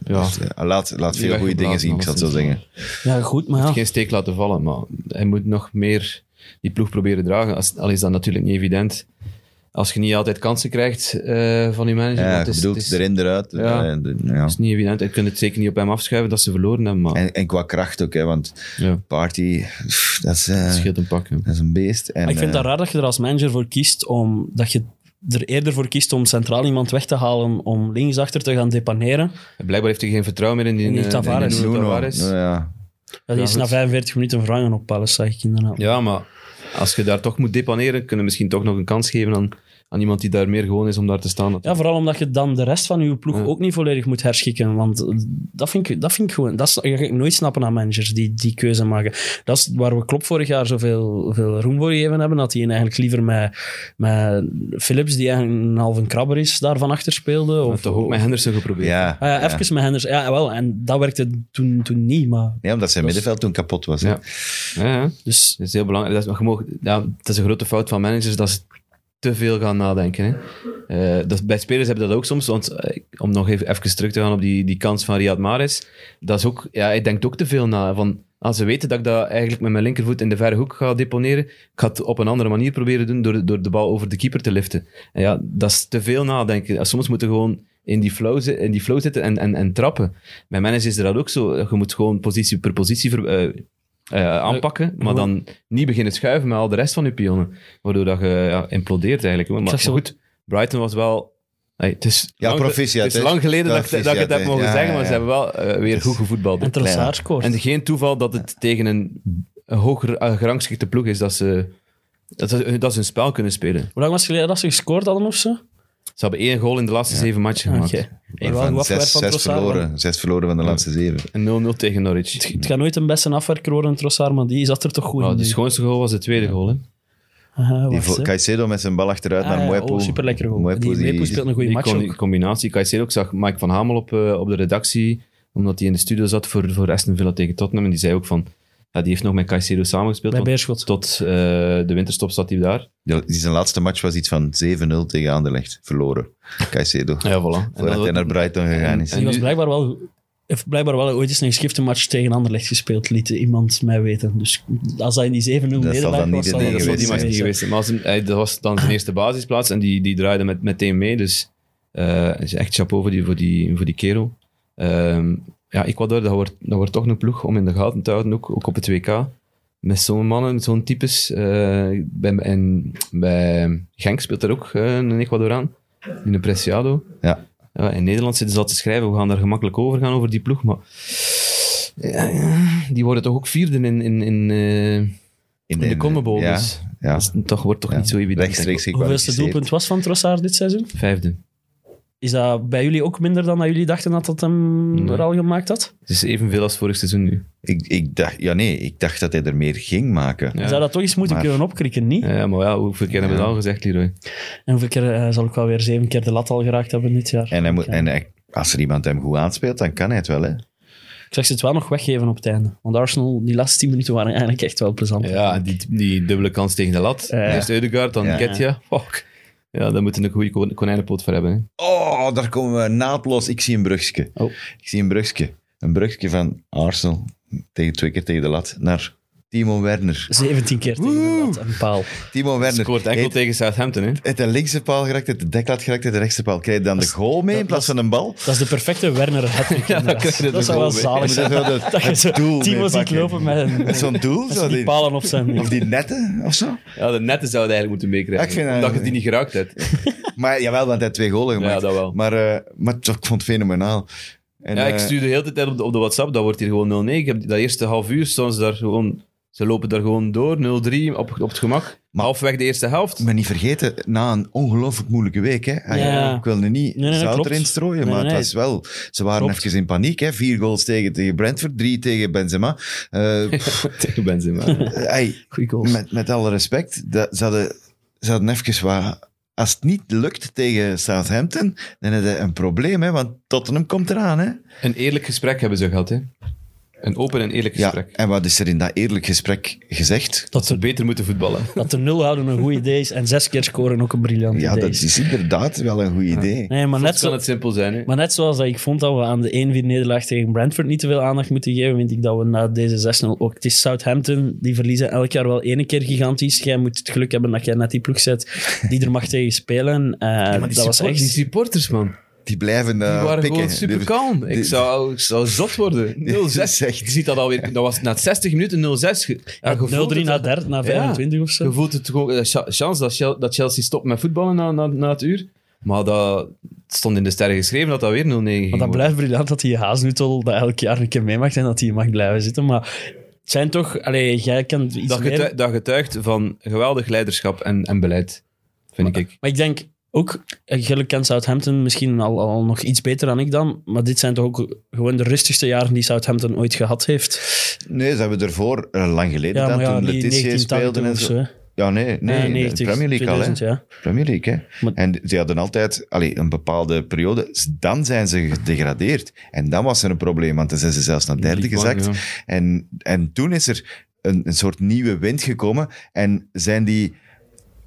Ja, ja, laat, laat veel goede dingen zien, ik zal het zo zeggen. ja, goed, maar ja. geen steek laten vallen, maar hij moet nog meer die ploeg proberen dragen. Als, al is dat natuurlijk niet evident. Als je niet altijd kansen krijgt eh, van je manager. Ja, het is, bedoelt het is, erin, eruit. Ja. eh, het is niet evident. Je kunt het zeker niet op hem afschuiven dat ze verloren hebben, maar En, en qua kracht ook, hè, want ja, Party, pff, dat is, eh, het scheelt een pak. dat is een beest. En, ik vind eh, dat raar dat je er als manager voor kiest om dat je er eerder voor kiest om centraal iemand weg te halen om linksachter te gaan depaneren. Blijkbaar heeft hij geen vertrouwen meer in die, In die eh, Tavares. Tavares. ja, ja. Is goed. na 45 minuten vervangen op Palace, zag ik inderdaad. Ja, maar als je daar toch moet depaneren, kunnen we misschien toch nog een kans geven aan, aan iemand die daar meer gewoon is om daar te staan. Ja, vooral omdat je dan de rest van je ploeg Ja. ook niet volledig moet herschikken. Want dat vind ik, dat vind ik gewoon... Dat is, dat ga ik nooit snappen aan managers die die keuze maken. Dat is waar we Klopp vorig jaar zoveel veel roem voor gegeven hebben. Dat hij eigenlijk liever met, met Philips, die eigenlijk een halve krabber is, daarvan achter speelde. Of toch ook met Henderson geprobeerd. Ja, Ah ja, ja. even met Henders. Ja, wel. En dat werkte toen, toen niet. Maar, Nee, omdat zijn Dat middenveld toen kapot was. Ja. Ja, ja. dus Dat is heel belangrijk. Dat is, je mag- ja, het is een grote fout van managers dat ze te veel gaan nadenken. Hè. Eh, dat, bij spelers hebben dat ook soms. Want eh, om nog even, even terug te gaan op die, die kans van Riyad Mahrez. Dat is ook, ja, hij denkt ook te veel na. Van, als ze weten dat ik dat eigenlijk met mijn linkervoet in de verre hoek ga deponeren, ik ga het op een andere manier proberen doen door, door de bal over de keeper te liften. En ja, dat is te veel nadenken. Soms moeten gewoon in die flow, in die flow zitten en, en, en trappen. Bij managers is dat ook zo. Je moet gewoon positie per positie ver- eh, eh, aanpakken, maar dan niet beginnen schuiven met al de rest van je pionnen. Waardoor dat je ja, implodeert eigenlijk. Maar, goed, Brighton was wel... Hey, het is Ja, lang, proficiat, Het is lang geleden dat, ik- dat ik het heb mogen. Ja, zeggen, maar ja, ze hebben wel eh, weer goed gevoetbald. en Trossard scoort. En geen toeval dat het tegen een, een hoger eh, gerangschikte ploeg is dat ze, dat, ze, dat ze een spel kunnen spelen. Hoe lang was het geleden dat ze gescoord hadden of zo? Ze hebben één goal in de laatste zeven matchen gemaakt. Waarvan zes, van zes, verloren, zes verloren van de laatste zeven. En 0-0 tegen Norwich. Het, het gaat nooit een beste afwerker worden, Trossard, maar die zat er toch goed Oh, in. de schoonste goal was de tweede goal. Hè. Aha, Die. Caicedo met zijn bal achteruit Ah, naar ja, Mwepu. oh, superlekker goal. Mwepu, Die speelt een goede match con- ook. combinatie. Caicedo, ik zag Mike van Hamel op, eh, op de redactie, omdat hij in de studio zat voor, voor Aston Villa tegen Tottenham. En die zei ook van, ja, die heeft nog met Caicedo samengespeeld. Bij want Beerschot. tot eh, de winterstop zat hij daar. Ja, die zijn laatste match was iets van 7-0 tegen Anderlecht. Verloren. Caicedo. Ja, voilà. Voordat hij naar Brighton gegaan is. en Die was blijkbaar wel... Heeft blijkbaar wel ooit eens een geschifte match tegen Anderlecht gespeeld, liet iemand mij weten. Dus als dat in die 7-0 zal nederlaag dan niet was, de zal dat die geweest match zijn. niet geweest. Maar als hij- dat was dan zijn eerste basisplaats en die, die draaide met, meteen mee. Dus eh is echt chapeau voor die, voor die, voor die kerel. Ehm, ja, Ecuador, dat wordt, dat wordt toch een ploeg om in de gaten te houden, ook, ook op het WK. Met zo'n mannen, zo'n types. eh, bij, en bij Genk speelt er ook eh, een Ecuadoraan, in een Preciado. Ja. Ja, in Nederland zitten ze al te schrijven, we gaan daar gemakkelijk over gaan over die ploeg, maar ja, ja, die worden toch ook vierde in, in, in, eh, in de. Ja, dus ja. dat is toch, wordt toch Ja. niet zo evident. Rechtstreeks Hoeveelste doelpunt was van Trossard dit seizoen? Vijfde. Is dat bij jullie ook minder dan dat jullie dachten dat dat hem Nee. er al gemaakt had? Het is evenveel als vorig seizoen nu. Ik, ik dacht, ja, nee, ik dacht dat hij er meer ging maken. Ja. Zou dat toch eens moeten Maar- kunnen opkrikken, niet? Ja, maar ja, hoeveel keer hebben we dat al gezegd, Leroy? En hoeveel keer eh, zal ik wel weer zeven keer de lat al geraakt hebben dit jaar? En, hij moet, Ja. en hij- als er iemand hem goed aanspeelt, dan kan hij het wel. Hè? Ik zag ze het wel nog weggeven op het einde. Want Arsenal, die laatste tien minuten waren eigenlijk echt wel plezant. Ja, die, die dubbele kans tegen de lat. Eerst Eudegaard, dan Ja. Ketja. Fuck. Ja, daar moeten we een goede kon- konijnenpoot voor hebben. Hè. Oh, daar komen we naadloos. Ik zie een brugje. Oh. Ik zie een brugje. Een brugje van Arsenal tegen, twee keer tegen de lat naar Timo Werner. 17 keer tegen de lat en paal. Timo Werner Scoort enkel tegen Southampton. Hè. heeft de linkse paal geraakt, heeft de deklat geraakt, heeft de rechtse paal. Krijg je dan de goal mee in dat- plaats van een bal? Dat is de perfecte Werner Ja, Dat zou wel zalig zijn. dat- Dat je het zo doel Timo ziet lopen met, een, Met zo'n doel? Zo die palen op zijn... of die netten of zo? Ja, de netten zouden eigenlijk moeten meekrijgen. Ja, ik vind dat- omdat je die niet geraakt hebt. Maar jawel, want hij heeft twee golen gemaakt. Ja, dat wel. Maar, eh, maar ik vond het fenomenaal. En, ja, ik eh, stuurde de hele tijd op de, op de WhatsApp, dat wordt hier gewoon 0-9. Ik heb dat eerste half uur staan ze daar gewoon... Ze lopen daar gewoon door, 0-3 op, op het gemak. Maar- Halfweg de eerste helft. Maar niet vergeten, na een ongelooflijk moeilijke week. Hè. Ah, Ja. Ik wilde niet Nee, nee, zout klopt. erin strooien, Nee, maar nee, het was wel... Ze waren Klopt. even in paniek. Hè. Vier goals tegen, tegen Brentford, drie tegen Benzema. Eh, tegen Benzema. Goeie goals. met, met alle respect, dat, ze, hadden, ze hadden even wat... Als het niet lukt tegen Southampton, dan heb je een probleem, hè, want Tottenham komt eraan. Hè. Een eerlijk gesprek hebben ze gehad, hè. Een open en eerlijk Ja, gesprek. en wat is er in dat eerlijk gesprek gezegd? Dat ze beter moeten voetballen. Dat de nul houden een goed idee is en zes keer scoren ook een briljant Ja, idee dat is. inderdaad wel een goed idee. Nee, maar net, Soms kan zo, het simpel zijn, hè. maar net zoals dat ik vond dat we aan de 1-4 nederlaag tegen Brentford niet te veel aandacht moeten geven, vind ik dat we na deze 6-0 ook... Het is Southampton, die verliezen elk jaar wel één keer gigantisch. Jij moet het geluk hebben dat jij net die ploeg zet die er mag tegen spelen. Eh, Maar die, dat was support- die echt... supporters, man. Die blijven Die uh, waren pikken. gewoon super Die- kalm. Ik zou, ik zou zot worden. 0-6. is echt- Je ziet dat alweer. Dat was na 60 minuten 0-6. Ge- Ja, je voelt 0-3 het- na, derde, na 25 of zo. Je voelt het gewoon. eh, cha- Chance dat Chel- dat Chelsea stopt met voetballen na, na, na het uur. Maar dat het stond in de sterren geschreven dat dat weer 0-9 ging. Maar dat worden. blijft briljant dat die Haasnutel dat elk jaar een keer mee mag en dat hij mag blijven zitten. Maar het zijn toch... Allee, jij kan iets dat, meer... getuigt, dat getuigt van geweldig leiderschap en, en beleid. vind ik. Maar ik denk ook, eh, Gilles kent Southampton misschien al, al nog iets beter dan ik dan, maar dit zijn toch ook gewoon de rustigste jaren die Southampton ooit gehad heeft. Nee, ze hebben ervoor eh, lang geleden Ja, dan, ja, toen Letitia 1980 speelde en zo. hè. Ja, nee, nee, Eh, de 90, Premier League al, hè. 2000, ja. Premier League, hè. Maar- En ze hadden altijd allee, een bepaalde periode. Dan zijn ze gedegradeerd. En dan was er een probleem, want dan zijn ze zelfs naar derde One, gezakt. En, en toen is er een, een soort nieuwe wind gekomen. En zijn die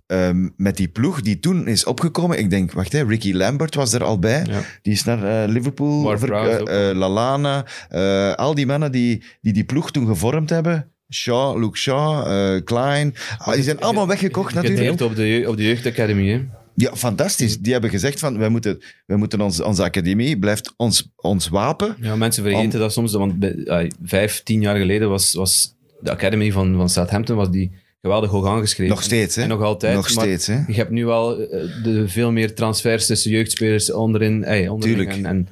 ehm, met die ploeg die toen is opgekomen. Ik denk, wacht, hè, Ricky Lambert was er al bij. Ja. Die is naar eh, Liverpool. Ver- Lallana. eh, al die mannen die, die die ploeg toen gevormd hebben. Shaw, Luke Shaw, Klein. Maar die zijn allemaal weggekocht natuurlijk. Op de, op de jeugdacademie. Hè. Ja, fantastisch. Die hebben gezegd van, wij moeten, wij moeten ons, onze academie blijft ons, ons wapen. Ja, mensen vergeten dat soms, want bij, ah, vijf, tien jaar geleden was, was de academy van, van Southampton was die geweldig hoog aangeschreven. Nog steeds, hè? En nog altijd. Nog maar steeds, hè? Je hebt nu al eh, de, veel meer transfers tussen jeugdspelers onderin. Ey, onderling Tuurlijk. En, en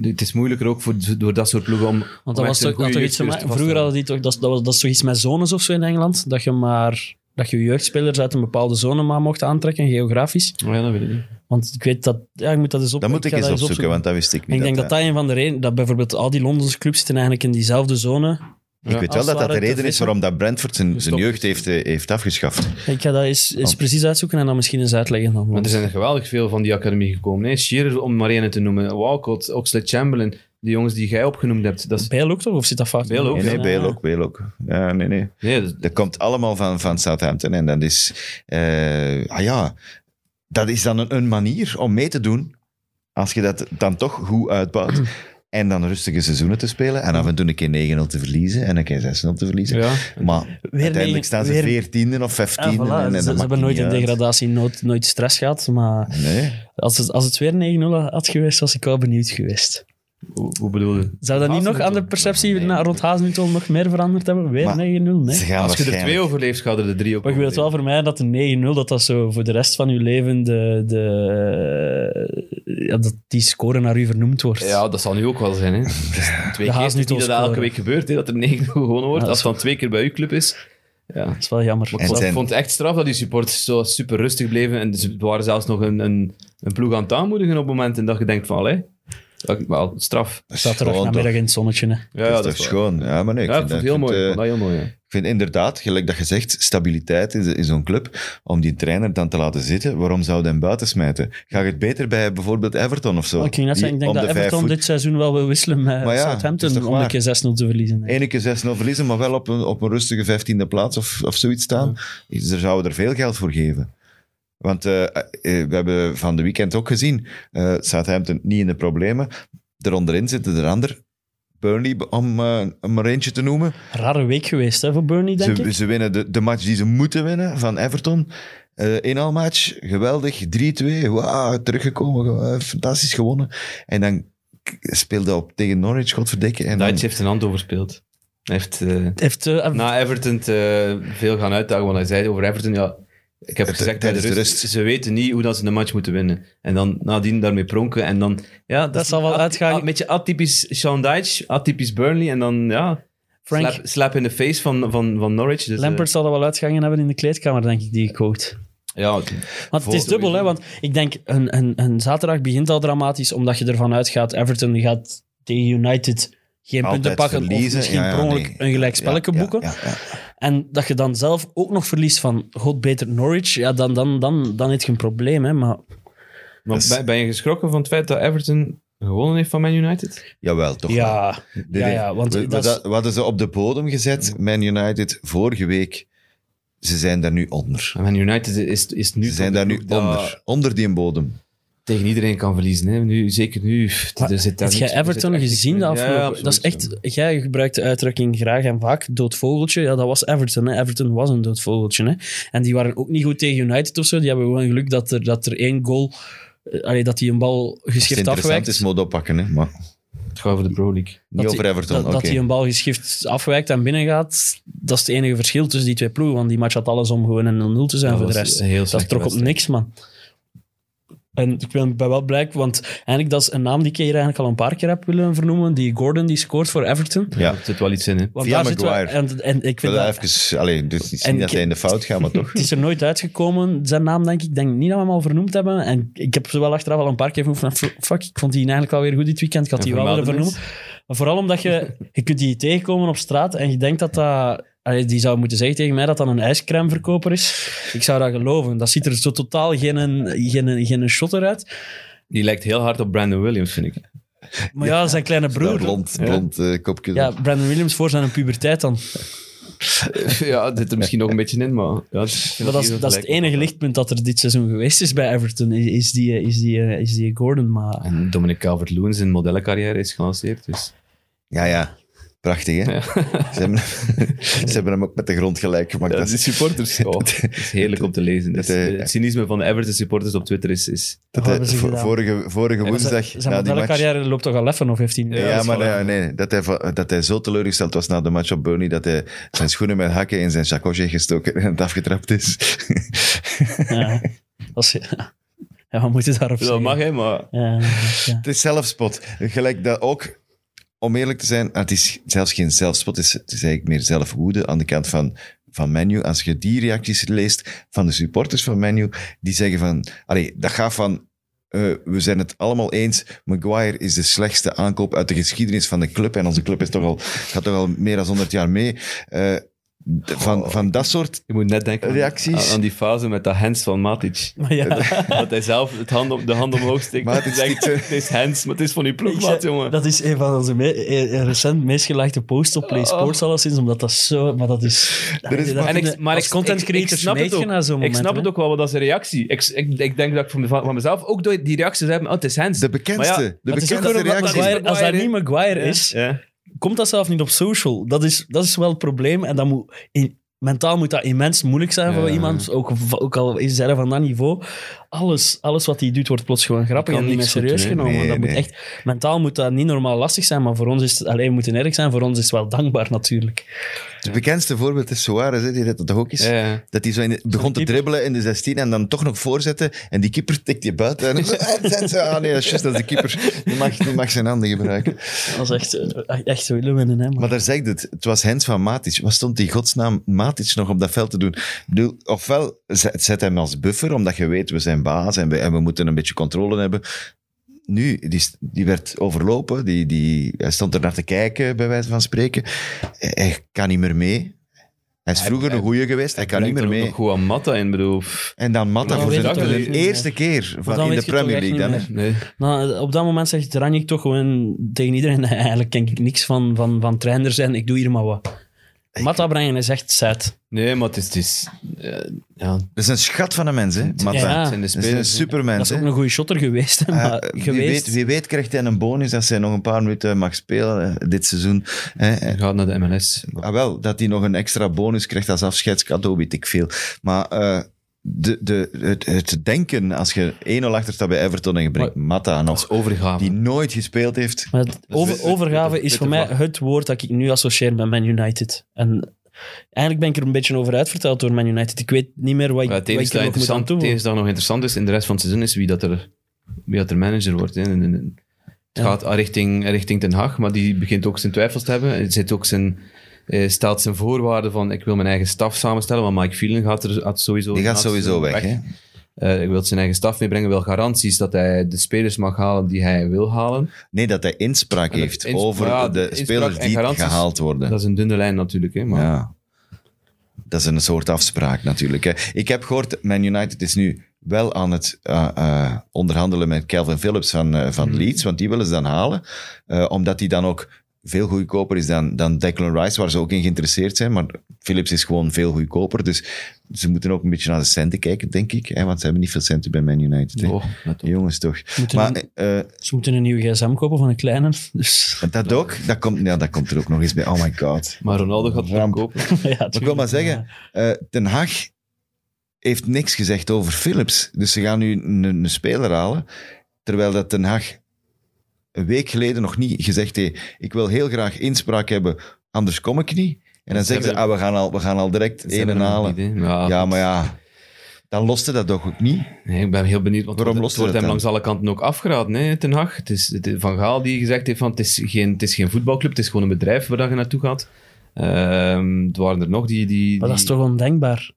het is moeilijker ook voor, door dat soort ploegen om. Want om dat was toch, dat toch iets te vroeger hadden die toch, dat, dat, was, dat is toch iets met zones of zo in Engeland, dat je maar dat je jeugdspelers uit een bepaalde zone maar mocht aantrekken, geografisch. Oh ja, dat weet ik niet. Want ik weet dat, ja, ik moet dat eens op. Dat moet ik eens opzoeken, want dat wist ik En niet. ik denk dat dat een van de redenen, dat bijvoorbeeld al die Londense clubs zitten eigenlijk in diezelfde zone. Ik weet wel dat dat de reden is waarom dat Brentford zijn, zijn jeugd heeft, eh, heeft afgeschaft. Ik ga dat eens, eens Oh. precies uitzoeken en dan misschien eens uitleggen. Dan, Maar want- er zijn er geweldig veel van die academie gekomen. Hè. Shearer, om maar één te noemen. Walcott, Oxlade-Chamberlain. Die jongens die jij opgenoemd hebt. Dat is, Bale ook toch? Of zit dat vaak? Bale ook, Nee, nee, ook, Bale ook. Ja, nee, nee. nee, dat- Dat komt allemaal van, van Southampton. En dat is, eh, ah ja, dat is dan een, een manier om mee te doen. Als je dat dan toch goed uitbouwt. En dan rustige seizoenen te spelen. En af en toe een keer 9-0 te verliezen. En een keer 6-0 te verliezen. ja. Maar uiteindelijk negen- staan ze weer- 14e of 15e. Ja, voilà. en, en ze dat ze maakt hebben nooit in uit. degradatie nooit, nooit stress gehad. Maar Nee. als het, als het weer 9-0 had geweest, was ik wel benieuwd geweest. Hoe, hoe bedoel je? Zou dat niet nog aan de perceptie na, rond Hazenhuttel nog meer veranderd hebben? Weer Maar 9-0, nee. Als je er twee overleeft, gaat er de drie ook Maar ik wil het wel overleven. vermijden dat de 9-0, dat dat zo voor de rest van uw leven de, de, ja, dat die score naar u vernoemd wordt. Ja, dat zal nu ook wel zijn. Hè. Twee De keer is niet dat dat elke week gebeurt, hè, dat er 9 gewonnen wordt. Ja, dat Als het dan twee keer bij uw club is. Ja. Dat is wel jammer. En Ik vond, zijn- vond het echt straf dat die supporters zo super rustig bleven. En ze waren zelfs nog een, een, een ploeg aan het aanmoedigen op momenten dat je denkt van, allee, wel, straf. Er namiddag in het zonnetje. Hè. Ja, dat is dat toch is schoon. Ja, maar nee, ik Ja, ik vind dat- heel mooi. eh, heel mooi, ja. Ik vind inderdaad, gelijk dat je zegt, stabiliteit in, in zo'n club, om die trainer dan te laten zitten, waarom zou je hem buiten smijten? Ga je het beter bij bijvoorbeeld Everton of zo? Oh, ik Die ik denk om dat de Everton voet- dit seizoen wel wil wisselen met Maar ja, Southampton om een keer 6-0 te verliezen. Ene keer 6-0 verliezen, maar wel op een, op een rustige 15e plaats of, of zoiets staan. Ze zouden er veel geld voor geven. Want eh, eh, we hebben van de weekend ook gezien, eh Southampton niet in de problemen. Eronderin zitten er ander. Burnley, om om er eentje te noemen. Rare week geweest hè, voor Burnley, denk Ze, ik. ze winnen de, de match die ze moeten winnen van Everton. Eh inhaalmatch, geweldig, 3-2. Wauw, teruggekomen, fantastisch gewonnen. En dan speelde op tegen Norwich, godverdikke. En dan, heeft een hand overspeeld. Hij heeft Heeft, na Everton te veel gaan uitdagen, want hij zei over Everton, ja, ik heb T- gezegd bij de tijdens de rust, ze weten niet hoe dat ze een match moeten winnen. En dan nadien daarmee pronken en dan, ja, dat, zal wel uitgaan. Een beetje atypisch Sean Dyche, atypisch Burnley en dan, ja, Frank- slap, slap in de face van, van, van Norwich. Dus, eh, Lampert zal dat wel uitgangen hebben in de kleedkamer, denk ik, die quote. ja, Want het is dubbel, hè? Want ik denk, een, een, een zaterdag begint al dramatisch, omdat je ervan uitgaat, Everton gaat tegen United geen altijd punten pakken verliezen. of misschien Ja, ja, per ongeluk nee. een gelijk spelletje Ja, ja, boeken. En dat je dan zelf ook nog verliest van, god beter Norwich, ja, dan, dan, dan, dan heb je een probleem, hè. Maar maar Dus- ben, ben je geschrokken van het feit dat Everton gewonnen heeft van Man United? Jawel, toch wel. ja, De- ja, ja, want we, we, dat we hadden ze op de bodem gezet, Man United, vorige week. Ze zijn daar nu onder. Man United is, is nu Ze zijn daar nu onder. Onder die bodem. Tegen iedereen kan verliezen. Hè. Nu, zeker nu. Maar er zit daar Heb jij er Everton gezien de afgelopen... ja, dat is echt... Jij gebruikt de uitdrukking graag en vaak, dood vogeltje. Ja, dat was Everton. Hè. Everton was een dood vogeltje. Hè. En die waren ook niet goed tegen United of zo. Die hebben gewoon geluk dat er, dat er één goal... eh, allee, dat die een bal het geschift interessant afwijkt. is, moet oppakken. Hè? Maar Het gaat over de Pro League. niet dat over Everton. Dat, dat hij een bal geschift afwijkt en binnengaat, dat is het enige verschil tussen die twee ploegen. Want die match had alles om gewoon een 0-0 te zijn Dat voor de rest. Dat trok op niks, man. En ik ben, ben wel blij, want eigenlijk dat is een naam die ik hier eigenlijk al een paar keer heb willen vernoemen. Die Gordon, die scoort voor Everton. Ja. Er zit wel iets in, hè. Want Via wel- Maguire. en, en ik vind wil dat, even... Allee, dus niet En dat hij in de fout gaat, maar toch. het is er nooit uitgekomen, zijn naam denk ik. Ik denk niet dat we hem al vernoemd hebben. En ik heb ze wel achteraf al een paar keer van, fuck, ik vond die eigenlijk wel weer goed dit weekend. Ik had die wel willen vernoemen. Maar vooral omdat je, je kunt die tegenkomen op straat en je denkt dat dat... allee, die zou moeten zeggen tegen mij dat dat een ijscremeverkoper is. Ik zou dat geloven. Dat ziet er zo totaal geen, geen, geen shotter uit. Die lijkt heel hard op Brandon Williams, vind ik. Maar ja, zijn kleine Dat broer... blond, blond eh, kopje. Ja, Brandon Williams voor zijn puberteit dan. ja, zit er misschien nog een beetje in, maar... Ja, Maar dat is, dat is het enige lichtpunt dat er dit seizoen geweest is bij Everton, is, is die, is, die, is die Gordon. Maar En Dominic Calvert-Lewin zijn modellencarrière is gelanceerd, dus... Ja, ja. Prachtig, hè? Ze, hebben, ze hebben hem ook met de grond gelijk gemaakt. Ja, Dat de is- supporters, oh, het is heerlijk om te lezen. Dat, eh, het cynisme van de Everton supporters op Twitter is... is dat hij gedaan? vorige, vorige zijn, woensdag zijn na die match... modellencarrière loopt toch al even of heeft hij? Ja, maar nee, nee, dat, hij, dat hij zo teleurgesteld was na de match op Burnley dat hij zijn schoenen met hakken in zijn chakosje heeft gestoken en het afgetrapt is. Ja, dat is, ja, wat moet je daarop dat zeggen? mag, hè, maar... Ja, ja. Het is zelfspot. Gelijk dat ook, om eerlijk te zijn, het is zelfs geen zelfspot, het is, het is eigenlijk meer zelfwoede aan de kant van, van Menu. Als je die reacties leest van de supporters van Menu, die zeggen van, allee, dat gaat van, eh, we zijn het allemaal eens, Maguire is de slechtste aankoop uit de geschiedenis van de club en onze club is toch al, gaat toch al meer dan 100 jaar mee. Eh, van, van dat soort Je moet net denken aan- Reacties? Aan, aan die fase met dat hands van Matic. Maar ja, Dat hij zelf het hand op, de hand omhoog steekt. Matic en zegt, het is hands, maar het is van die ploegmaat, jongen. dat is een van onze me- recent meest gelagde posts op Play Sports alleszins, omdat dat zo... Maar dat is... Er is- dat En ik, maar als ik, content ik- ik creator snap het ook. naar Ik snap hè. het ook wel, want dat is een reactie. Ik, ik, ik denk dat ik van, van mezelf ook door die reacties heb. Oh, het is hands. de bekendste, Maar ja, de Maar het bekendste reactie. Maguire- als dat niet Maguire is, Ja. Komt dat zelf niet op social. Dat is, dat is wel het probleem. En dat moet, in, mentaal moet dat immens moeilijk zijn voor Ja. iemand, ook, ook al is hij van dat niveau. Alles, alles wat hij doet wordt plots gewoon grappig en niet meer serieus doen, genomen. Nee, dat moet echt, mentaal moet dat niet normaal lastig zijn, maar voor ons is het, alleen we moeten erg zijn, voor ons is het wel dankbaar natuurlijk. Het bekendste voorbeeld is Suarez, die dat toch ook is. Ja, ja. Dat hij zo in begon te dribbelen in de 16 en dan toch nog voorzetten. En die keeper tikt je buiten. En zo, ah nee, dat is juist, dat is de keeper. Die mag, die mag zijn handen gebruiken. Dat is echt, eh, echt zo willen winnen. Hè, maar. Maar daar zegt het. Het was Hens van Matic. Wat stond die godsnaam Matic nog op dat veld te doen? Ofwel zet zet hem als buffer, omdat je weet, we zijn baas en we, en we moeten een beetje controle hebben. Nu, die, die werd overlopen. Die, die, hij stond er naar te kijken, bij wijze van spreken. Hij, hij kan niet meer mee. Hij is vroeger hij- een goeie geweest. Hij kan niet meer er ook mee. nog goed aan Matta in, bedoel. En dan Matta Dan voor weet de, niet eerste keer van in de Premier League. Dan. Nee. Nou, op dat moment zegt Ranjik toch gewoon tegen iedereen, eigenlijk ken ik niks van, van, van trainer zijn, ik doe hier maar wat. Matta brengen is echt set. nee, maar het is... Het is eh, ja, Dat is een schat van een mens, hè, Matta. Ja. het zijn de Dat is een spelers. hè. Dat supermens. is ook hè. een goede shotter geweest. hè, Eh, maar wie, geweest. weet, wie weet krijgt hij een bonus als hij nog een paar minuten mag spelen eh, dit seizoen. Hè. Hij gaat naar de MLS. Ah, wel, dat hij nog een extra bonus krijgt als afscheidscadeau, weet ik veel. Maar eh, de, de, het, het denken, als je 1-0 achter staat bij Everton en je brengt Matta Dat nog, overgave. die nooit gespeeld heeft. Maar het over, wit- overgave is voor mij het woord dat ik nu associeer met Man United. En eigenlijk ben ik er een beetje over uitverteld door Man United. Ik weet niet meer wat ik, Ja, wat er nog moet aan het toevoegen. enige dat nog interessant is in de rest van het seizoen is wie dat er, wie dat er manager wordt. Hè. Het Ja. gaat richting, richting Den Haag, maar die begint ook zijn twijfels te hebben. Het zit ook zijn, eh, stelt zijn voorwaarden van ik wil mijn eigen staf samenstellen, want Mike Phelan gaat er gaat sowieso... Die gaat sowieso seizoen weg. Hè? Eh, ik wil zijn eigen staf meebrengen, wil garanties dat hij de spelers mag halen die hij wil halen. Nee, dat hij inspraak dat heeft inspraak- over ja, de spelers die gehaald worden. Dat is een dunne lijn natuurlijk, hè, maar Ja. Dat is een soort afspraak natuurlijk. Hè. Ik heb gehoord, Man United is nu wel aan het eh, eh, onderhandelen met Calvin Phillips van, eh, van Leeds, want die willen ze dan halen. Eh, omdat die dan ook veel goedkoper is dan, dan Declan Rice, waar ze ook in geïnteresseerd zijn. Maar Phillips is gewoon veel goedkoper. Dus ze moeten ook een beetje naar de centen kijken, denk ik. Hè, want ze hebben niet veel centen bij Man United. Oh. Jongens, toch. Moeten Maar een- eh, Ze moeten een nieuwe gsm kopen van een kleine. Dus, dat ook, dat komt, ja, dat komt er ook nog eens bij. Oh my god. Maar Ronaldo gaat het kopen. ja, ik wil maar zeggen, eh Ten Hag heeft niks gezegd over Philips. Dus ze gaan nu een, een speler halen, terwijl dat Ten Hag een week geleden nog niet gezegd heeft, ik wil heel graag inspraak hebben, anders kom ik niet. En dan Ze zeggen ze, hebben- ah, we gaan al, we gaan al direct één nog halen. Ja, Ja, maar ja, dan loste dat toch ook niet? Nee, ik ben heel benieuwd, want Waarom het lost wordt hem langs alle kanten ook afgeraden, hè, Ten Hag. Het is, het Van Gaal die gezegd heeft van het is geen, het is geen voetbalclub, het is gewoon een bedrijf waar dat je naartoe gaat. Ehm er waren er nog die... die, Maar dat is die- toch ondenkbaar?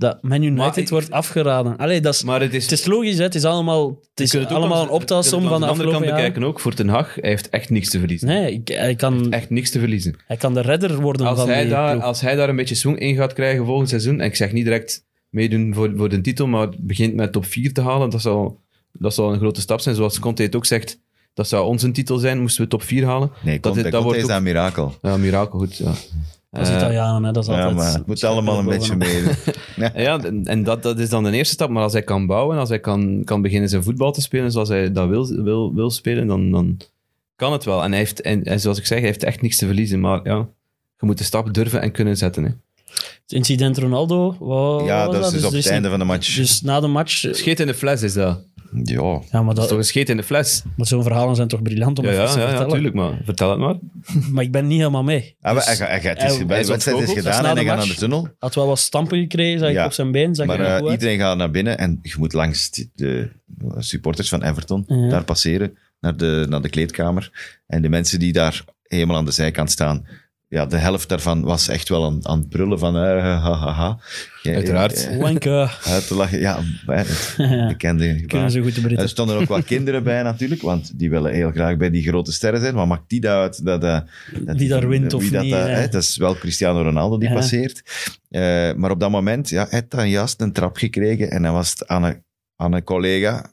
Dat Man United Maar ik- wordt afgeraden. Allee, dat is, Maar het is... het is logisch, hè? het is allemaal, het is het allemaal een optelsom van de langs andere kant bekijken ook. Voor Ten Hag, hij heeft echt niks te verliezen. Nee, ik, hij, kan, Echt niks te verliezen. hij kan de redder worden Als van hij, die daar, ploeg. als hij daar een beetje swing in gaat krijgen volgend seizoen, en ik zeg niet direct meedoen voor, voor de titel, maar begint met top 4 te halen, dat zou, dat zou een grote stap zijn. Zoals Conte het ook zegt, dat zou onze titel zijn, moesten we top 4 halen. Nee, Dat Conte, is- dat Conte wordt is ook- een mirakel. Ja, mirakel, goed. Ja. Dat is Eh, Italianen, hè? dat is Ja, altijd... maar het moet allemaal een beetje mee. Ja, en en dat, dat is dan de eerste stap. Maar als hij kan bouwen, als hij kan, kan beginnen zijn voetbal te spelen zoals hij dat wil, wil, wil spelen, dan, dan kan het wel. En, hij heeft, en, en zoals ik zeg, hij heeft echt niks te verliezen. Maar ja, je moet de stap durven en kunnen zetten. Hè. Het incident Ronaldo, wat Ja, wat dat is dus op er het einde van de match. Dus na de match... Scheet in de fles is dat. Ja, Ja, maar, Dat is toch een scheet in de fles? maar zo'n verhalen zijn toch briljant om Ja, even ja, te ja, ja, vertellen. tuurlijk, maar vertel het maar. Maar ik ben niet helemaal mee. Ah, maar Dus het is, bij de wedstrijd is gedaan en hij gaat naar de tunnel. had wel wat stampen gekregen, zag ik Ja. op zijn been. Zag Maar eh, iedereen gaat naar binnen en je moet langs die- de supporters van Everton Ja. daar passeren naar de, naar de kleedkamer. En de mensen die daar helemaal aan de zijkant staan, ja, de helft daarvan was echt wel aan, aan het brullen van ha, ha, ha. Ja, Uiteraard. Wanke. uit te lachen. Ja, het bekende Kunnen gebaar. ze goed de Er stonden ook wat kinderen bij natuurlijk, want die willen heel graag bij die grote sterren zijn. Wat maakt die dat uit? Dat, eh, dat Wie daar wint of niet, dat, dat is wel Cristiano Ronaldo die Ja. passeert. Eh, maar op dat moment, ja, hij had dan juist een trap gekregen en dan was het aan een, aan een collega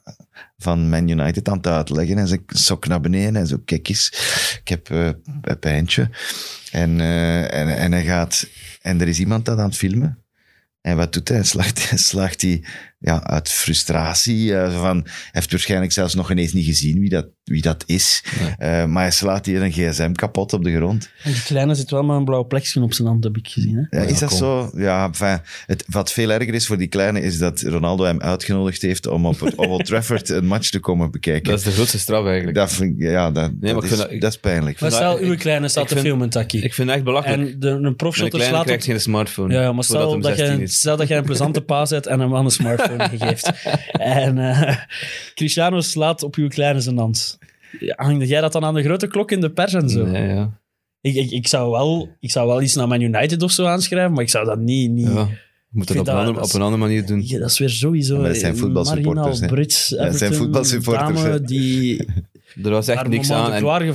van Man United aan het uitleggen. En ze sok naar beneden en zo, kijk eens, ik heb eh, een pijntje. En, eh, en, en hij gaat... En er is iemand dat aan het filmen. En wat doet hij? Slaagt, slaagt hij ja, uit frustratie. eh, van, hij heeft waarschijnlijk zelfs nog ineens niet gezien wie dat, wie dat is. Eh, maar hij slaat hier een gsm kapot op de grond. En die kleine zit wel met een blauw plekje op zijn hand, heb ik gezien. Hè? Ja, Ja, is dat kom. zo? Ja, enfin, het, wat veel erger is voor die kleine is dat Ronaldo hem uitgenodigd heeft om op, op Old Trafford een match te komen bekijken. Dat is de grootste straf eigenlijk. Dat, vind ja, dat, Nee, is, dat- dat is pijnlijk. Maar stel, uw ik- kleine staat te vind- filmen, Taki. Ik vind het echt belachelijk. En de, een Mijn profshotter kleine slaat op... krijgt geen smartphone. Ja, maar stel dat, 16 je, is. stel dat je een plezante paas hebt en hem aan een smartphone geeft. En eh, Cristiano slaat op uw kleine zijn hand. Hang jij dat dan aan de grote klok in de pers en zo? Nee, ja. Ik, ik, ik, zou wel, ik zou wel iets naar Man United of zo aanschrijven, maar ik zou dat niet... niet ja. Je moet vind op een, dat- andere, dat is- op een andere manier doen. Ja, dat is weer sowieso Ja, maar dat zijn voetbalsupporters, marginaal hè. Brits Ja, dat zijn Everton voetbalsupporters, dame die Er was echt haar niks aan.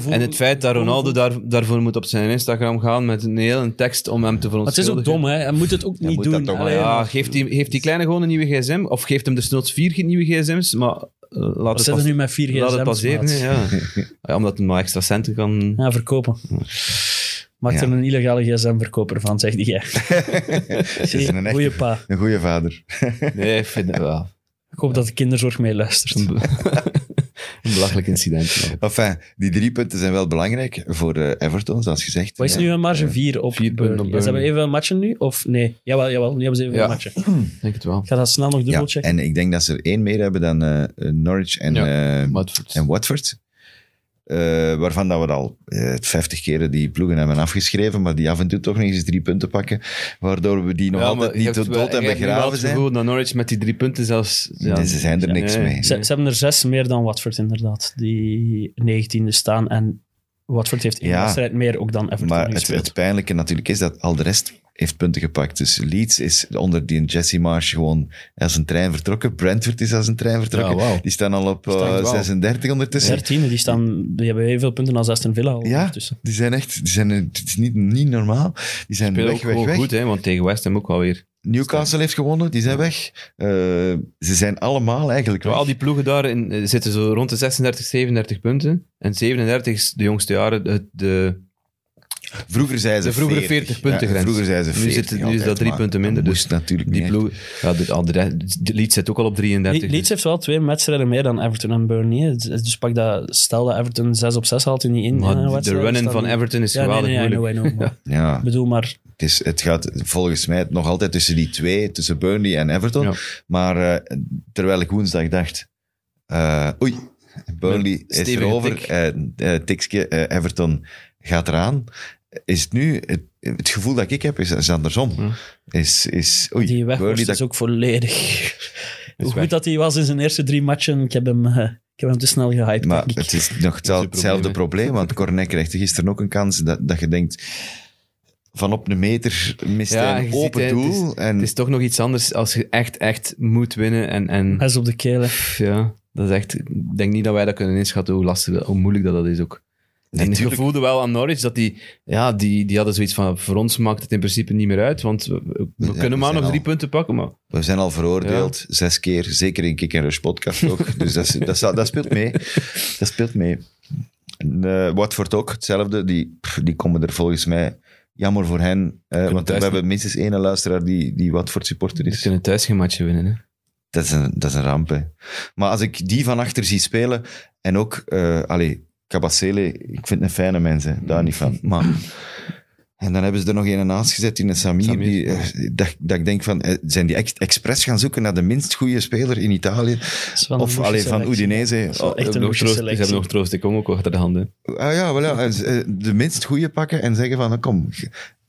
En, het feit dat Ronaldo daar, daarvoor moet op zijn Instagram gaan met een hele tekst om hem te Maar het is verontschuldigen. ook dom, hè. Hij moet het ook Hij niet moet doen. toch Allee, Ja, geeft die, heeft die kleine gewoon een nieuwe gsm? Of geeft hem desnoods vier nieuwe gsm's? Maar uh, laat, Wat het pas- nu met vier laat het gsm's, passeren. maat? hè, Ja. ja, omdat hij maar extra centen kan... Ja, verkopen. Maak Ja. er een illegale gsm-verkoper van, zeg jij. Het is een, Goeie echt, pa. een goede vader. Nee, ik vind het wel Ik hoop dat de kinderzorg meeluistert. een, be- een belachelijk incident. maar. Enfin, die drie punten zijn wel belangrijk voor eh, Everton, zoals gezegd. Wat is Ja. nu een marge? Vier op Vier punten Burnley. op Ja, Ze hebben even matchen nu? Of nee? Jawel, jawel. Nu hebben ze even Ja. matchen. Ik denk het wel. Ik ga dat snel nog Ja, dubbelchecken. en ik denk dat ze er één meer hebben dan eh, Norwich en, Ja, eh, Watford. en Watford. Eh, waarvan dat we al eh, 50 keren die ploegen hebben afgeschreven, maar die af en toe toch nog eens drie punten pakken, waardoor we die nog Ja, altijd niet tot dood en je hebt nu wel begraven zijn. gevoel dat Norwich met die drie punten zelfs... Ja, Nee, ze zijn er niks nee. mee. Ze, ze hebben er zes meer dan Watford, inderdaad. Die 19e staan. En Watford heeft één Ja. wedstrijd meer ook dan Everton Maar het, het pijnlijke natuurlijk is dat al de rest heeft punten gepakt. Dus Leeds is onder die Jesse Marsh gewoon als een trein vertrokken. Brentford is als een trein vertrokken. Ja. Die staan al op eh, Staan wel. 36 ondertussen. 13e, die, staan, die hebben evenveel punten als Aston Villa al Ja, ondertussen. die zijn echt, die zijn, het is niet, niet normaal. Die zijn weg, ook weg, weg. goed, hè, want tegen West Ham ook wel weer. Newcastle heeft gewonnen, die zijn weg. Eh, ze zijn allemaal eigenlijk weg. Al die ploegen daar in, eh, zitten zo rond de 36, 37 punten. En 37 is de jongste jaren de, de, Vroeger zei ze de vroegere 40, 40 punten grens. vroeger zei ze Nu 40 zitten- nu is dat drie punten minder, dat dus moest natuurlijk die niet. ploeg. Ja, de, Leeds zit ook al op 33. Le- Leeds heeft wel twee wedstrijden meer dan Everton en Burnley. Dus dus pak dat, stel dat Everton 6 op 6 haalt in die in. maar de run-in dan- van Everton is Ja, nee, geweldig nee, I know, moeilijk. I know, maar Ja, Ik bedoel, maar het, is, het gaat volgens mij nog altijd tussen die twee, tussen Burnley en Everton. Ja. Maar eh, terwijl ik woensdag dacht, eh, oei, Burnley is erover, tik. tikske, eh, Everton gaat eraan. Is het nu, het, het gevoel dat ik heb, is, is andersom. Is, is, oei, Die weghorst dat- is ook volledig... Hoe weg. goed dat hij was in zijn eerste drie matchen, ik heb hem, eh, ik heb hem te snel gehyped, Maar denk ik. het is nog hetzelfde, probleem, hetzelfde hè. probleem, want Cornet kreeg gisteren ook een kans dat, dat je denkt, van op een meter mist Ja, hij een ziet, open hè, het is- doel. en Het is toch nog iets anders als je echt, echt moet winnen. En, en Hij is op de kelen. ja, dat is echt... Ik denk niet dat wij dat kunnen inschatten, hoe lastig, hoe moeilijk dat, dat is ook. En je voelde wel aan Norwich dat die, ja, die, die hadden zoiets van, voor ons maakt het in principe niet meer uit, want we, kunnen maar nog al- drie punten pakken, maar We zijn al veroordeeld, zes keer, zeker in Kick Rush podcast ook. dus dat, dat, dat speelt mee. Dat speelt mee. En, eh, Watford ook, hetzelfde. Die, die komen er volgens mij, jammer voor hen, eh, want we hebben minstens één luisteraar die, die Watford supporter is. kunnen thuis geen matje winnen. Hè. Dat is een, dat is een ramp, hè. Maar als ik die van achter zie spelen, en ook, eh allee, Cabacele, ik vind het een fijne mens, hè, daar niet van. Maar, en dan hebben ze er nog een naast gezet in een Samir, Samir, die, ja. eh, dat, dat ik denk van, eh, zijn die echt expres gaan zoeken naar de minst goede speler in Italië? Of alleen van. Udinese? Dat is wel Oh, echt een nog goede troost, ze hebben nog troost, ik kom ook achter de handen. Ah ja, wel ja, eh, de minst goede pakken en zeggen van, kom,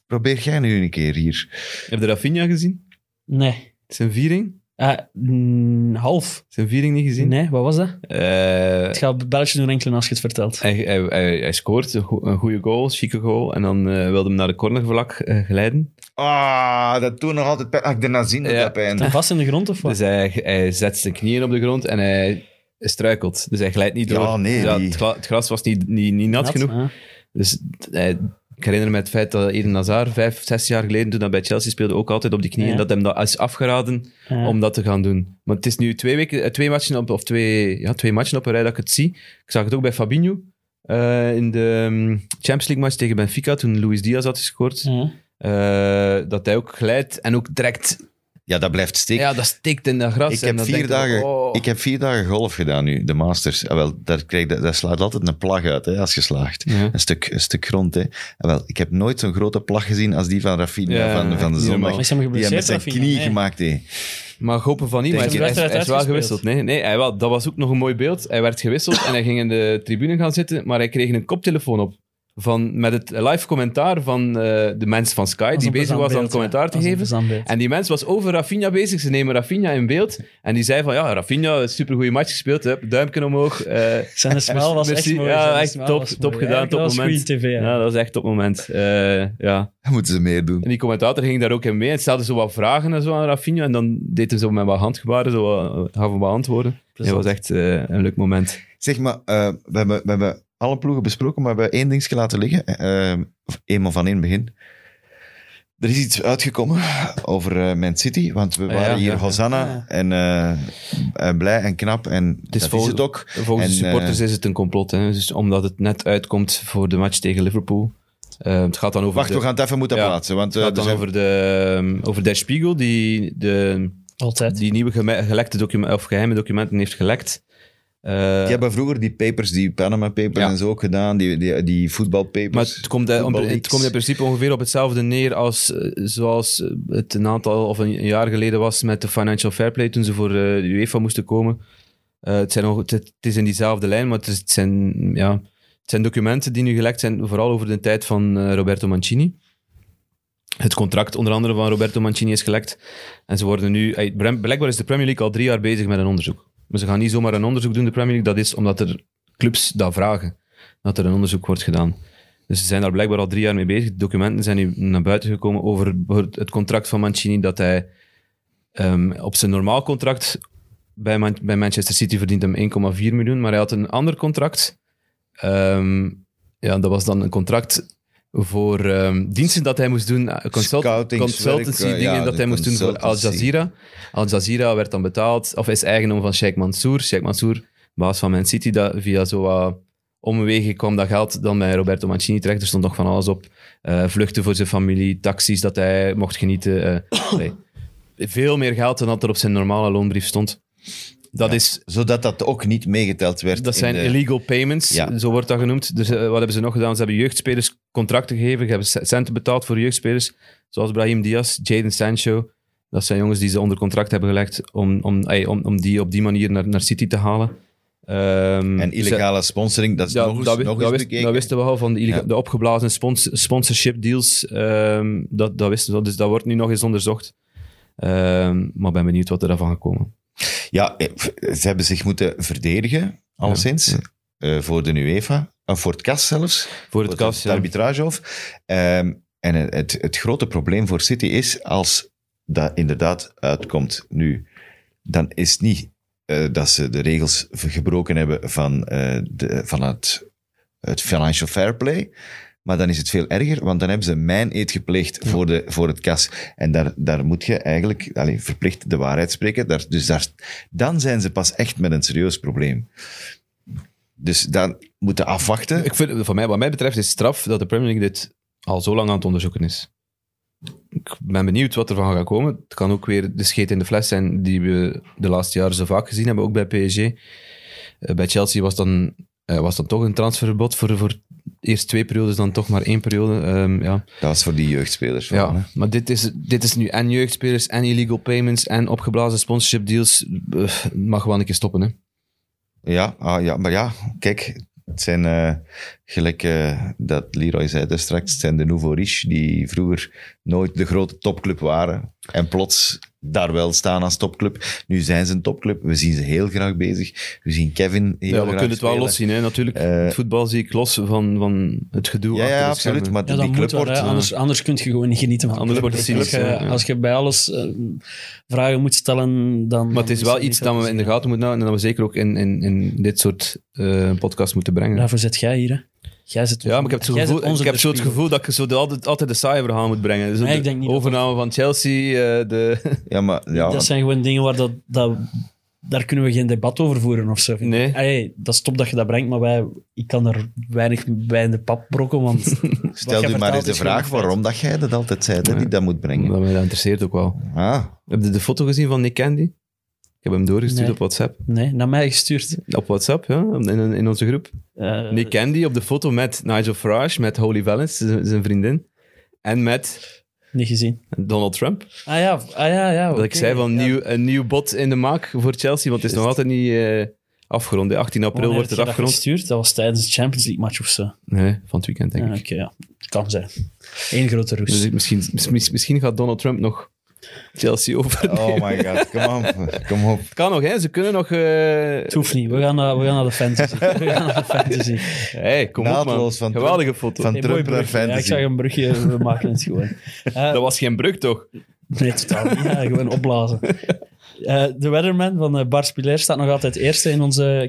probeer jij nu een keer hier. Heb je Rafinha gezien? Nee. Zijn viering? Ah, mm, half. Zijn viering niet gezien? Nee, wat was dat? Eh, Het gaat belletje doen enkele als je het vertelt. hij, hij, hij, hij scoort een, go- een goede goal, chique goal, en dan eh, wilde hem naar de cornervlak eh, geleiden. Ah, dat doet nog altijd pijn. Ah, ik Ja. dat pijn. Vast in de grond of wat? Dus hij, hij zet zijn knieën op de grond en hij struikelt. Dus hij glijdt niet Ja, door. nee, die- het, gla- het gras was niet, niet, niet nat, Nat, genoeg. Dus hij, ik herinner me het feit dat Eden Hazard vijf, zes jaar geleden, toen hij bij Chelsea speelde, ook altijd op die knieën, Ja. dat hem dat is afgeraden Ja. om dat te gaan doen. Maar het is nu twee, weken, eh, twee, matchen op, of twee, ja, twee matchen op een rij dat ik het zie. Ik zag het ook bij Fabinho eh, in de um, Champions League match tegen Benfica, toen Luis Diaz had gescoord. Ja. Eh, dat hij ook glijdt en ook direct... Ja, dat blijft steken. Ja, dat stikt in dat gras. Ik en heb, vier dagen, oh. ik heb vier dagen golf gedaan nu, de Masters. Ah, wel, daar, krijg, je- daar slaat altijd een plag uit hè, als je slaagt. Ja. Een, stuk, een stuk grond. Hè. Ah, wel, ik heb nooit zo'n grote plag gezien als die van Rafinha Ja, van, van de zondag. Is hem Die hij met geblesseerd, zijn knie Nee. gemaakt heeft. Maar hoop van niet, maar hij, is- hij, is wel gewisseld. Nee, nee hij, wel, dat was ook nog een mooi beeld. Hij werd gewisseld en hij ging in de tribune gaan zitten, maar hij kreeg een koptelefoon op. Van, met het live commentaar van eh, de mensen van Sky, die bezig was aan het commentaar ja. te geven. En die mens was over Rafinha bezig. Ze nemen Rafinha in beeld. En die zei van, ja, Rafinha, supergoeie match gespeeld. Hup, duimpje omhoog. eh, Zijn smel was merci. echt mooi. Ja, echt top, top gedaan, Ja, top dat was moment. goede tv, ja. ja, dat was echt top moment. Eh, ja. Dat moeten ze meer doen. En die commentator ging daar ook in mee. En stelde zo wat vragen en zo aan Rafinha. En dan deed hij zo met wat handgebaren, zo wat, gaf hem wat antwoorden. Dat was echt een leuk moment. Zeg maar, eh, we, hebben, we hebben alle ploegen besproken, maar we hebben één dingetje laten liggen. Eh, of eenmaal van in het begin. Er is iets uitgekomen over eh, Man City, want we Ah, waren ja, hier ja. Hosanna Ja. en, eh, en blij en knap. En is dat vol- is het ook. Volgens de En, supporters eh, is het een complot. Hè? Dus omdat het net uitkomt voor de match tegen Liverpool. Eh, het gaat dan over Wacht, de, we gaan het even moeten Ja, plaatsen. Want, het eh, gaat dan zijn- over, de, over Der Spiegel, die de, Altijd. die nieuwe geme- gelekte documenten of geheime documenten heeft gelekt. Eh, die hebben vroeger die papers, die Panama Papers Ja. en zo ook gedaan, die, die, die voetbalpapers. maar het komt, eh, het komt in principe ongeveer op hetzelfde neer als eh, zoals eh, het een aantal of een, jaar geleden was met de Financial Fair Play toen ze voor eh, de UEFA moesten komen. Eh, het, zijn nog, het, het is in diezelfde lijn, maar het, is- het, zijn, ja, het zijn documenten die nu gelekt zijn, vooral over de tijd van eh, Roberto Mancini. Het contract onder andere van Roberto Mancini is gelekt. En ze worden nu... eh, Blijkbaar is de Premier League al drie jaar bezig met een onderzoek. Maar ze gaan niet zomaar een onderzoek doen, de Premier League. Dat is omdat er clubs dat vragen. Dat er een onderzoek wordt gedaan. Dus ze zijn daar blijkbaar al drie jaar mee bezig. Documenten zijn nu naar buiten gekomen over het contract van Mancini. Dat hij ehm, op zijn normaal contract bij, Man- bij Manchester City verdient hem 1,4 miljoen. Maar hij had een ander contract. Ehm, ja, dat was dan een contract voor ehm, diensten dat hij moest doen. eh, Consult consultancy eh, dingen ja, dat hij moest doen voor Al. Jazeera. Al Jazeera werd dan betaald, of is eigendom van Sheikh Mansour. Sheikh Mansour, baas van Man City, dat via zo wat omwegen kwam dat geld dan bij Roberto Mancini terecht. Er stond nog van alles op. Eh, vluchten voor zijn familie, taxis dat hij mocht genieten. nee. Veel meer geld dan dat er op zijn normale loonbrief stond. Dat, Ja. is, Zodat dat ook niet meegeteld werd. dat in zijn de- illegal payments, Ja. zo wordt dat genoemd. Dus eh, wat hebben ze nog gedaan? Ze hebben jeugdspelers contracten gegeven, ze hebben centen betaald voor jeugdspelers, zoals Brahim Diaz, Jadon Sancho. Dat zijn jongens die ze onder contract hebben gelegd om, om, ey, om, om die op die manier naar, naar City te halen. Ehm, En illegale sponsoring, dat is ja, nog eens, dat, nog dat, eens wist, bekeken. dat wisten we al van de, Ja. de opgeblazen spons- sponsorship deals. ehm, dat, dat wisten we, dus dat wordt nu nog eens onderzocht. Ehm, maar ik ben benieuwd wat er daarvan gekomen. Ja, eh, ze hebben zich moeten verdedigen, alleszins, eh, voor de UEFA, of voor het CAS zelfs. Voor het kas, ja. arbitragehof. Ehm, en het, het grote probleem voor City is, als dat inderdaad uitkomt nu, dan is het niet eh, dat ze de regels gebroken hebben van, eh, de, van het, het financial fair play, maar dan is het veel erger, want dan hebben ze mijn eet gepleegd voor, de, voor het kas. En daar, daar moet je eigenlijk allee, verplicht de waarheid spreken. Daar, dus daar, dan zijn ze pas echt met een serieus probleem. Dus dan moeten afwachten. Ik vind, van mij, wat mij betreft is het straf dat de Premier League dit al zo lang aan het onderzoeken is. Ik ben benieuwd wat er van gaat komen. Het kan ook weer de scheet in de fles zijn die we de laatste jaren zo vaak gezien hebben, ook bij PSG. Eh, bij Chelsea was dan, eh, was dan toch een transferverbod voor, voor eerst twee periodes, dan toch maar één periode. Ehm, ja. Dat was voor die jeugdspelers. hè. Ja, maar dit is, dit is nu en jeugdspelers en illegal payments en opgeblazen sponsorship deals. Eh, mag wel een keer stoppen, hè. Ja, ah, ja, maar ja, kijk, het zijn eh, gelijk eh, dat Leroy zei daar straks, het zijn de nouveau riche die vroeger nooit de grote topclub waren en plots daar wel staan als topclub. Nu zijn ze een topclub, we zien ze heel graag bezig. We zien Kevin heel Ja, we graag kunnen het wel spelen. los zien, hè. natuurlijk. Eh, het voetbal zie ik los van, van het gedoe. Ja, absoluut, maar Ja, die club moet wel, wordt... hè. anders, anders kun je gewoon niet genieten van Anders de wordt het cynisch, als je, ja, ja. als je bij alles eh, vragen moet stellen, dan... Maar het is wel iets dat we in de gaten moeten houden en dat we zeker ook in, in, in dit soort eh podcasts moeten brengen. Daarvoor zit jij hier, hè. Jij zit Ja, maar ik heb, het gevoel, zit onze ik heb zo het gevoel dat je zo de, altijd, altijd de saaie verhaal moet brengen. Zo Nee, de ik denk niet dat overname van Chelsea, eh, de... Ja, maar ja, Dat zijn gewoon dingen waar dat, dat... Daar kunnen we geen debat over voeren of zo. Nee. Hey, dat is top dat je dat brengt, maar wij, ik kan er weinig bij in de pap brokken, want... stel u maar eens de vraag waarom dat jij dat altijd zei, dat ik dat moet brengen. Dat mij dat interesseert ook wel. Ah, Heb je de foto gezien van Nick Candy? Ik heb hem doorgestuurd Nee. op WhatsApp. Nee, naar mij gestuurd. Op WhatsApp, ja, in, in onze groep. Eh, Nick Candy op de foto met Nigel Farage, met Holly Valance, zijn- zijn vriendin. En met Niet gezien. Donald Trump. Ah ja, ah, ja, ja. Dat ik zei van Ja. nieuw, een nieuw bot in de maak voor Chelsea, want het is nog altijd niet eh, afgerond. hè. 18 april wordt het je dat afgerond. gestuurd? Dat was tijdens de Champions League match of zo. Nee, van het weekend denk Ja, ik. Oké, ja. Kan zijn. Eén grote roes. Dus misschien, mis- misschien gaat Donald Trump nog Chelsea over. oh my god, kom op, kom op. Het kan nog, hè? Ze kunnen nog. eh Het hoeft niet. We gaan naar, we gaan naar de fantasy. We gaan naar de fantasy. Hey, kom op, man. Van. Geweldige foto. Van Hey, naar brugje. Ja, ik fantasy. zag een brugje. We maken het gewoon. Eh, Dat was geen brug, toch? Nee, totaal niet. Ja, gewoon opblazen. Eh, de weatherman van eh Bart Spiler staat nog altijd eerste in onze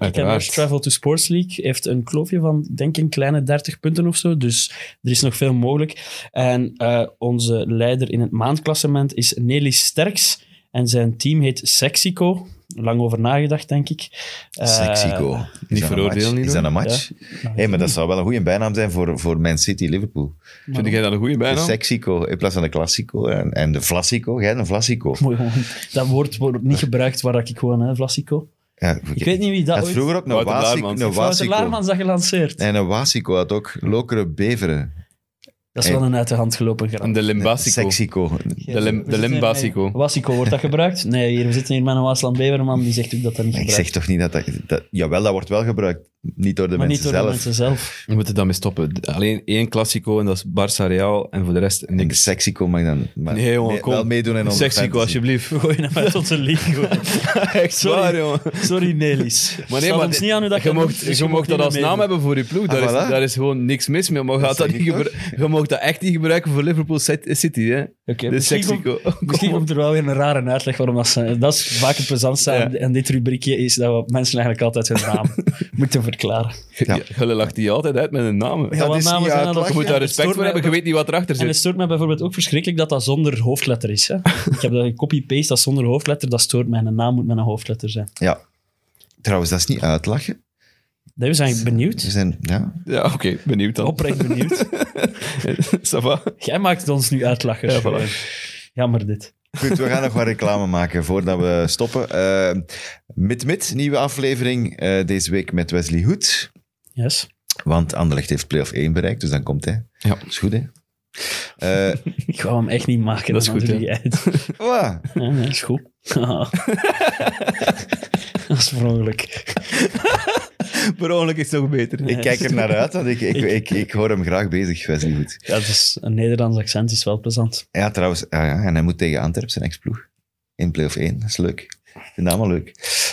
Travel to Sports League. Heeft een kloofje van, denk ik, een kleine 30 punten of zo. Dus er is nog veel mogelijk. En eh, onze leider in het maandklassement is Nelly Sterks. En zijn team heet Sexico. Lang over nagedacht, denk ik. Eh, Sexico. Is niet veroordelen, Is dat een match? Hey, maar dat zou wel een goede bijnaam zijn voor, voor Man City Liverpool. Vind jij dat een goede De bijnaam? Sexico in plaats van de Classico. En, en de Flassico. Jij een Flassico. Mooi, gewoon. Dat woord wordt niet gebruikt waar ik gewoon, hè, Vlasico. Ja, Ik weet niet wie dat ooit... vroeger ook een Wasico. Een Wasico. Laarmans dat gelanceerd. En een Wasico had ook Lokeren Beveren. Dat is wel een uit de hand gelopen grap. De Limbasico. Sexico. De, lim, de Limbasico. Wassico, wordt dat gebruikt? Nee, hier, we zitten hier met een Waasland Beverman, die zegt ook dat dat niet Ik gebruikt. zeg toch niet dat dat... dat jawel, dat wordt wel gebruikt. Niet door de maar niet mensen door de zelf. mensen zelf. We moeten daarmee stoppen. Alleen één Classico en dat is Barça Real. En voor de rest Ik niks. Sexico mag dan maar Nee, jongen, mee- kom. wel meedoen in onze Sexico, alsjeblieft. We gooien hem uit tot de league. Echt Sorry. waar, jongen. Sorry, Nelis. Maar nee, maar ons niet aan hoe dat je je mocht, je mocht dat als naam hebben voor je ploeg. Ah, Daar, is, voilà. daar is gewoon niks mis mee. Maar gaat dat niet ik je mocht dat echt niet gebruiken voor Liverpool Cit- City. Hè? Oké, de misschien, komt, misschien komt er wel weer een rare uitleg waarom dat. Dat is vaak het plezantste Ja. aan dit rubriekje, is dat we mensen eigenlijk altijd hun naam moeten verklaren. Ja. Lacht die altijd uit met een naam. Ja, wat is namen niet zijn dat? Je moet daar respect voor hebben. Je weet niet wat erachter En het zit. stoort mij bijvoorbeeld ook verschrikkelijk dat dat zonder hoofdletter is. Hè? Ik heb dat copy-paste, dat zonder hoofdletter, dat stoort mij. Een naam moet met een hoofdletter zijn. Ja. Trouwens, dat is niet uitlachen. Nee, we zijn benieuwd. We zijn... Ja. Ja, oké. Benieuwd dan. Oprecht benieuwd. Ça? Jij maakt het ons nu uitlachers. Ja, voilà. Jammer dit. Goed, we gaan nog wat reclame maken voordat we stoppen. Eh Mit Mit, nieuwe aflevering eh, deze week met Wesley Hoed. Yes. Want Anderlecht heeft play-off 1 bereikt, dus dan komt hij. Ja. Dat is goed, hè? Eh, Ik wou hem echt niet maken. Dat is goed, doe je uit. wat? Ja, dat is goed. dat is per ongeluk. Per ongeluk is het toch beter. Ik kijk er naar uit, want ik, ik, ik, ik hoor hem graag bezig, Wesley Goed. Ja, dus een Nederlands accent is wel plezant. Ja, trouwens, ja, ja, en hij moet tegen Antwerp zijn ex-ploeg. In play-off 1, dat is leuk. Ik vind dat allemaal leuk.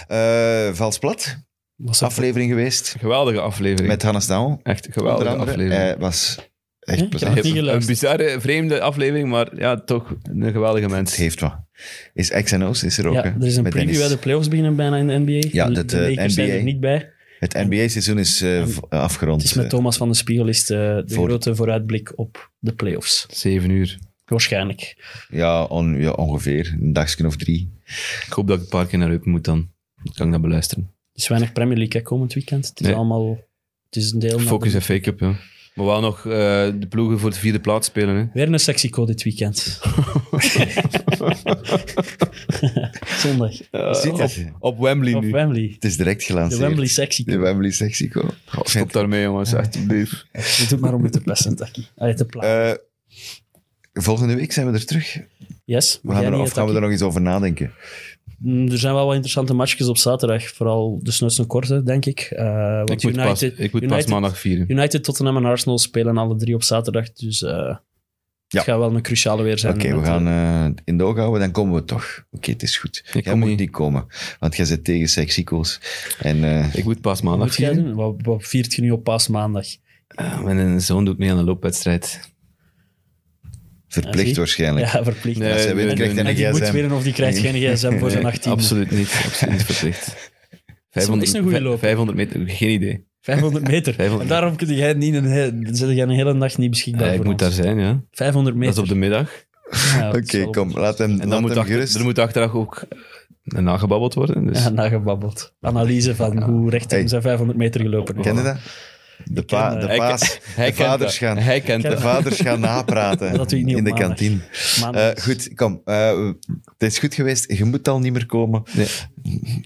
Eh Vals Plat, Was aflevering geweest Geweldige aflevering. met Hannes Daal. Echt geweldige aflevering. Hij was Ja, echt plezant. een bizarre, vreemde aflevering, maar ja, toch een geweldige mens. Het heeft wat. Is X en O's is er ook. ja, hè, er is een met preview Dennis. de playoffs beginnen bijna in de NBA. Ja, de, dat, de eh, Lakers zijn NBA. er niet bij. Het NBA-seizoen is eh, v- afgerond. Het is met Thomas van de Spiegel is de, de Voor- grote vooruitblik op de playoffs. Zeven uur. Waarschijnlijk. ja, on- ja, ongeveer. Een dagje of drie. Ik hoop dat ik een paar keer naar Eupen moet dan. Dan kan ik dat beluisteren. Er is weinig Premier League hè, komend weekend. Het is Nee. allemaal... Het is een deel... Focus de- en fake-up, ja. Maar wel nog eh, de ploegen voor de vierde plaats spelen. Hè. Weer een Sexico dit weekend. Zondag. Op, Wembley Op nu. Wembley. Het is direct De gelanceerd. Wembley Sexico. De Wembley Sexico. Stop daarmee, jongens, alsjeblieft. Je doet maar om het te pesten, Taki. Allee, te plagen. Eh, volgende week zijn we er terug. yes. We gaan er, of gaan we er nog eens over nadenken? Mm, Er zijn wel wat interessante matchjes op zaterdag. Vooral de snelste korte, denk ik. Eh, want Ik moet, pas, United, ik moet pas United, maandag vieren. United, Tottenham en Arsenal spelen alle drie op zaterdag. Dus eh, het gaat wel een cruciale weer zijn. Oké, we gaan eh, in de oog houden, dan komen we toch. Oké, het is goed. Ik jij kom moet niet. niet komen, want jij zit tegen Sexico's. En eh, Ik moet pas wat maandag vieren. Wat, wat viert je nu op paasmaandag? Uh, mijn zoon doet mee aan een loopwedstrijd. Verplicht zie. waarschijnlijk. Ja, verplicht. Nee, Als hij krijgt hij en een die moet winnen of die krijgt geen gsm voor zijn Nee, 18. absoluut niet. Absoluut niet verplicht. is een goede loper. 500 meter, geen idee. 500 meter. 500 En daarom kun jij niet een, he- dan zit jij een hele nacht niet beschikbaar Ja, ik voor moet daar zijn, ja. 500 Dat meter. is op de middag. Ja, dat Oké, is kom, laat hem, En laat dan moet, hem achter, gerust. er moet achteraf ook eh, nagebabbeld worden. Dus. Ja, nagebabbeld. Analyse van hoe recht hij Hey. zijn 500 meter gelopen heeft. Ken je dat? De, pa, ken, de eh, paas, hij de vaders gaan, Hij kent de vaders gaan napraten Dat doe ik niet in de maandag. kantine. Maandag. Eh, goed, kom. eh, het is goed geweest. Je moet al niet meer komen. Nee.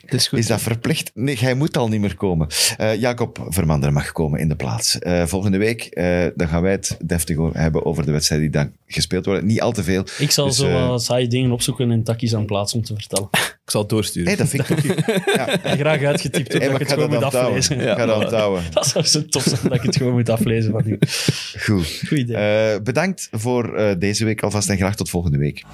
Het is goed. Is dat verplicht? Nee, jij moet al niet meer komen. Eh, Jacob Vermanderen mag komen in de plaats. Eh, volgende week eh, dan gaan wij het deftig hebben over de wedstrijden die dan gespeeld worden. Niet al te veel. Ik zal Dus, zo wat saaie dingen opzoeken in takkies aan plaats om te vertellen. Ik zal het doorsturen. Hey, dat vind ik ook. Ja. En graag uitgetypt, Hey, dat maar ik het gewoon moet aflezen. Ik ga dat onthouden. Dat zou zo tof zijn dat ik het gewoon moet aflezen van u. Goed. Goed idee. Eh, bedankt voor eh, deze week alvast en graag tot volgende week.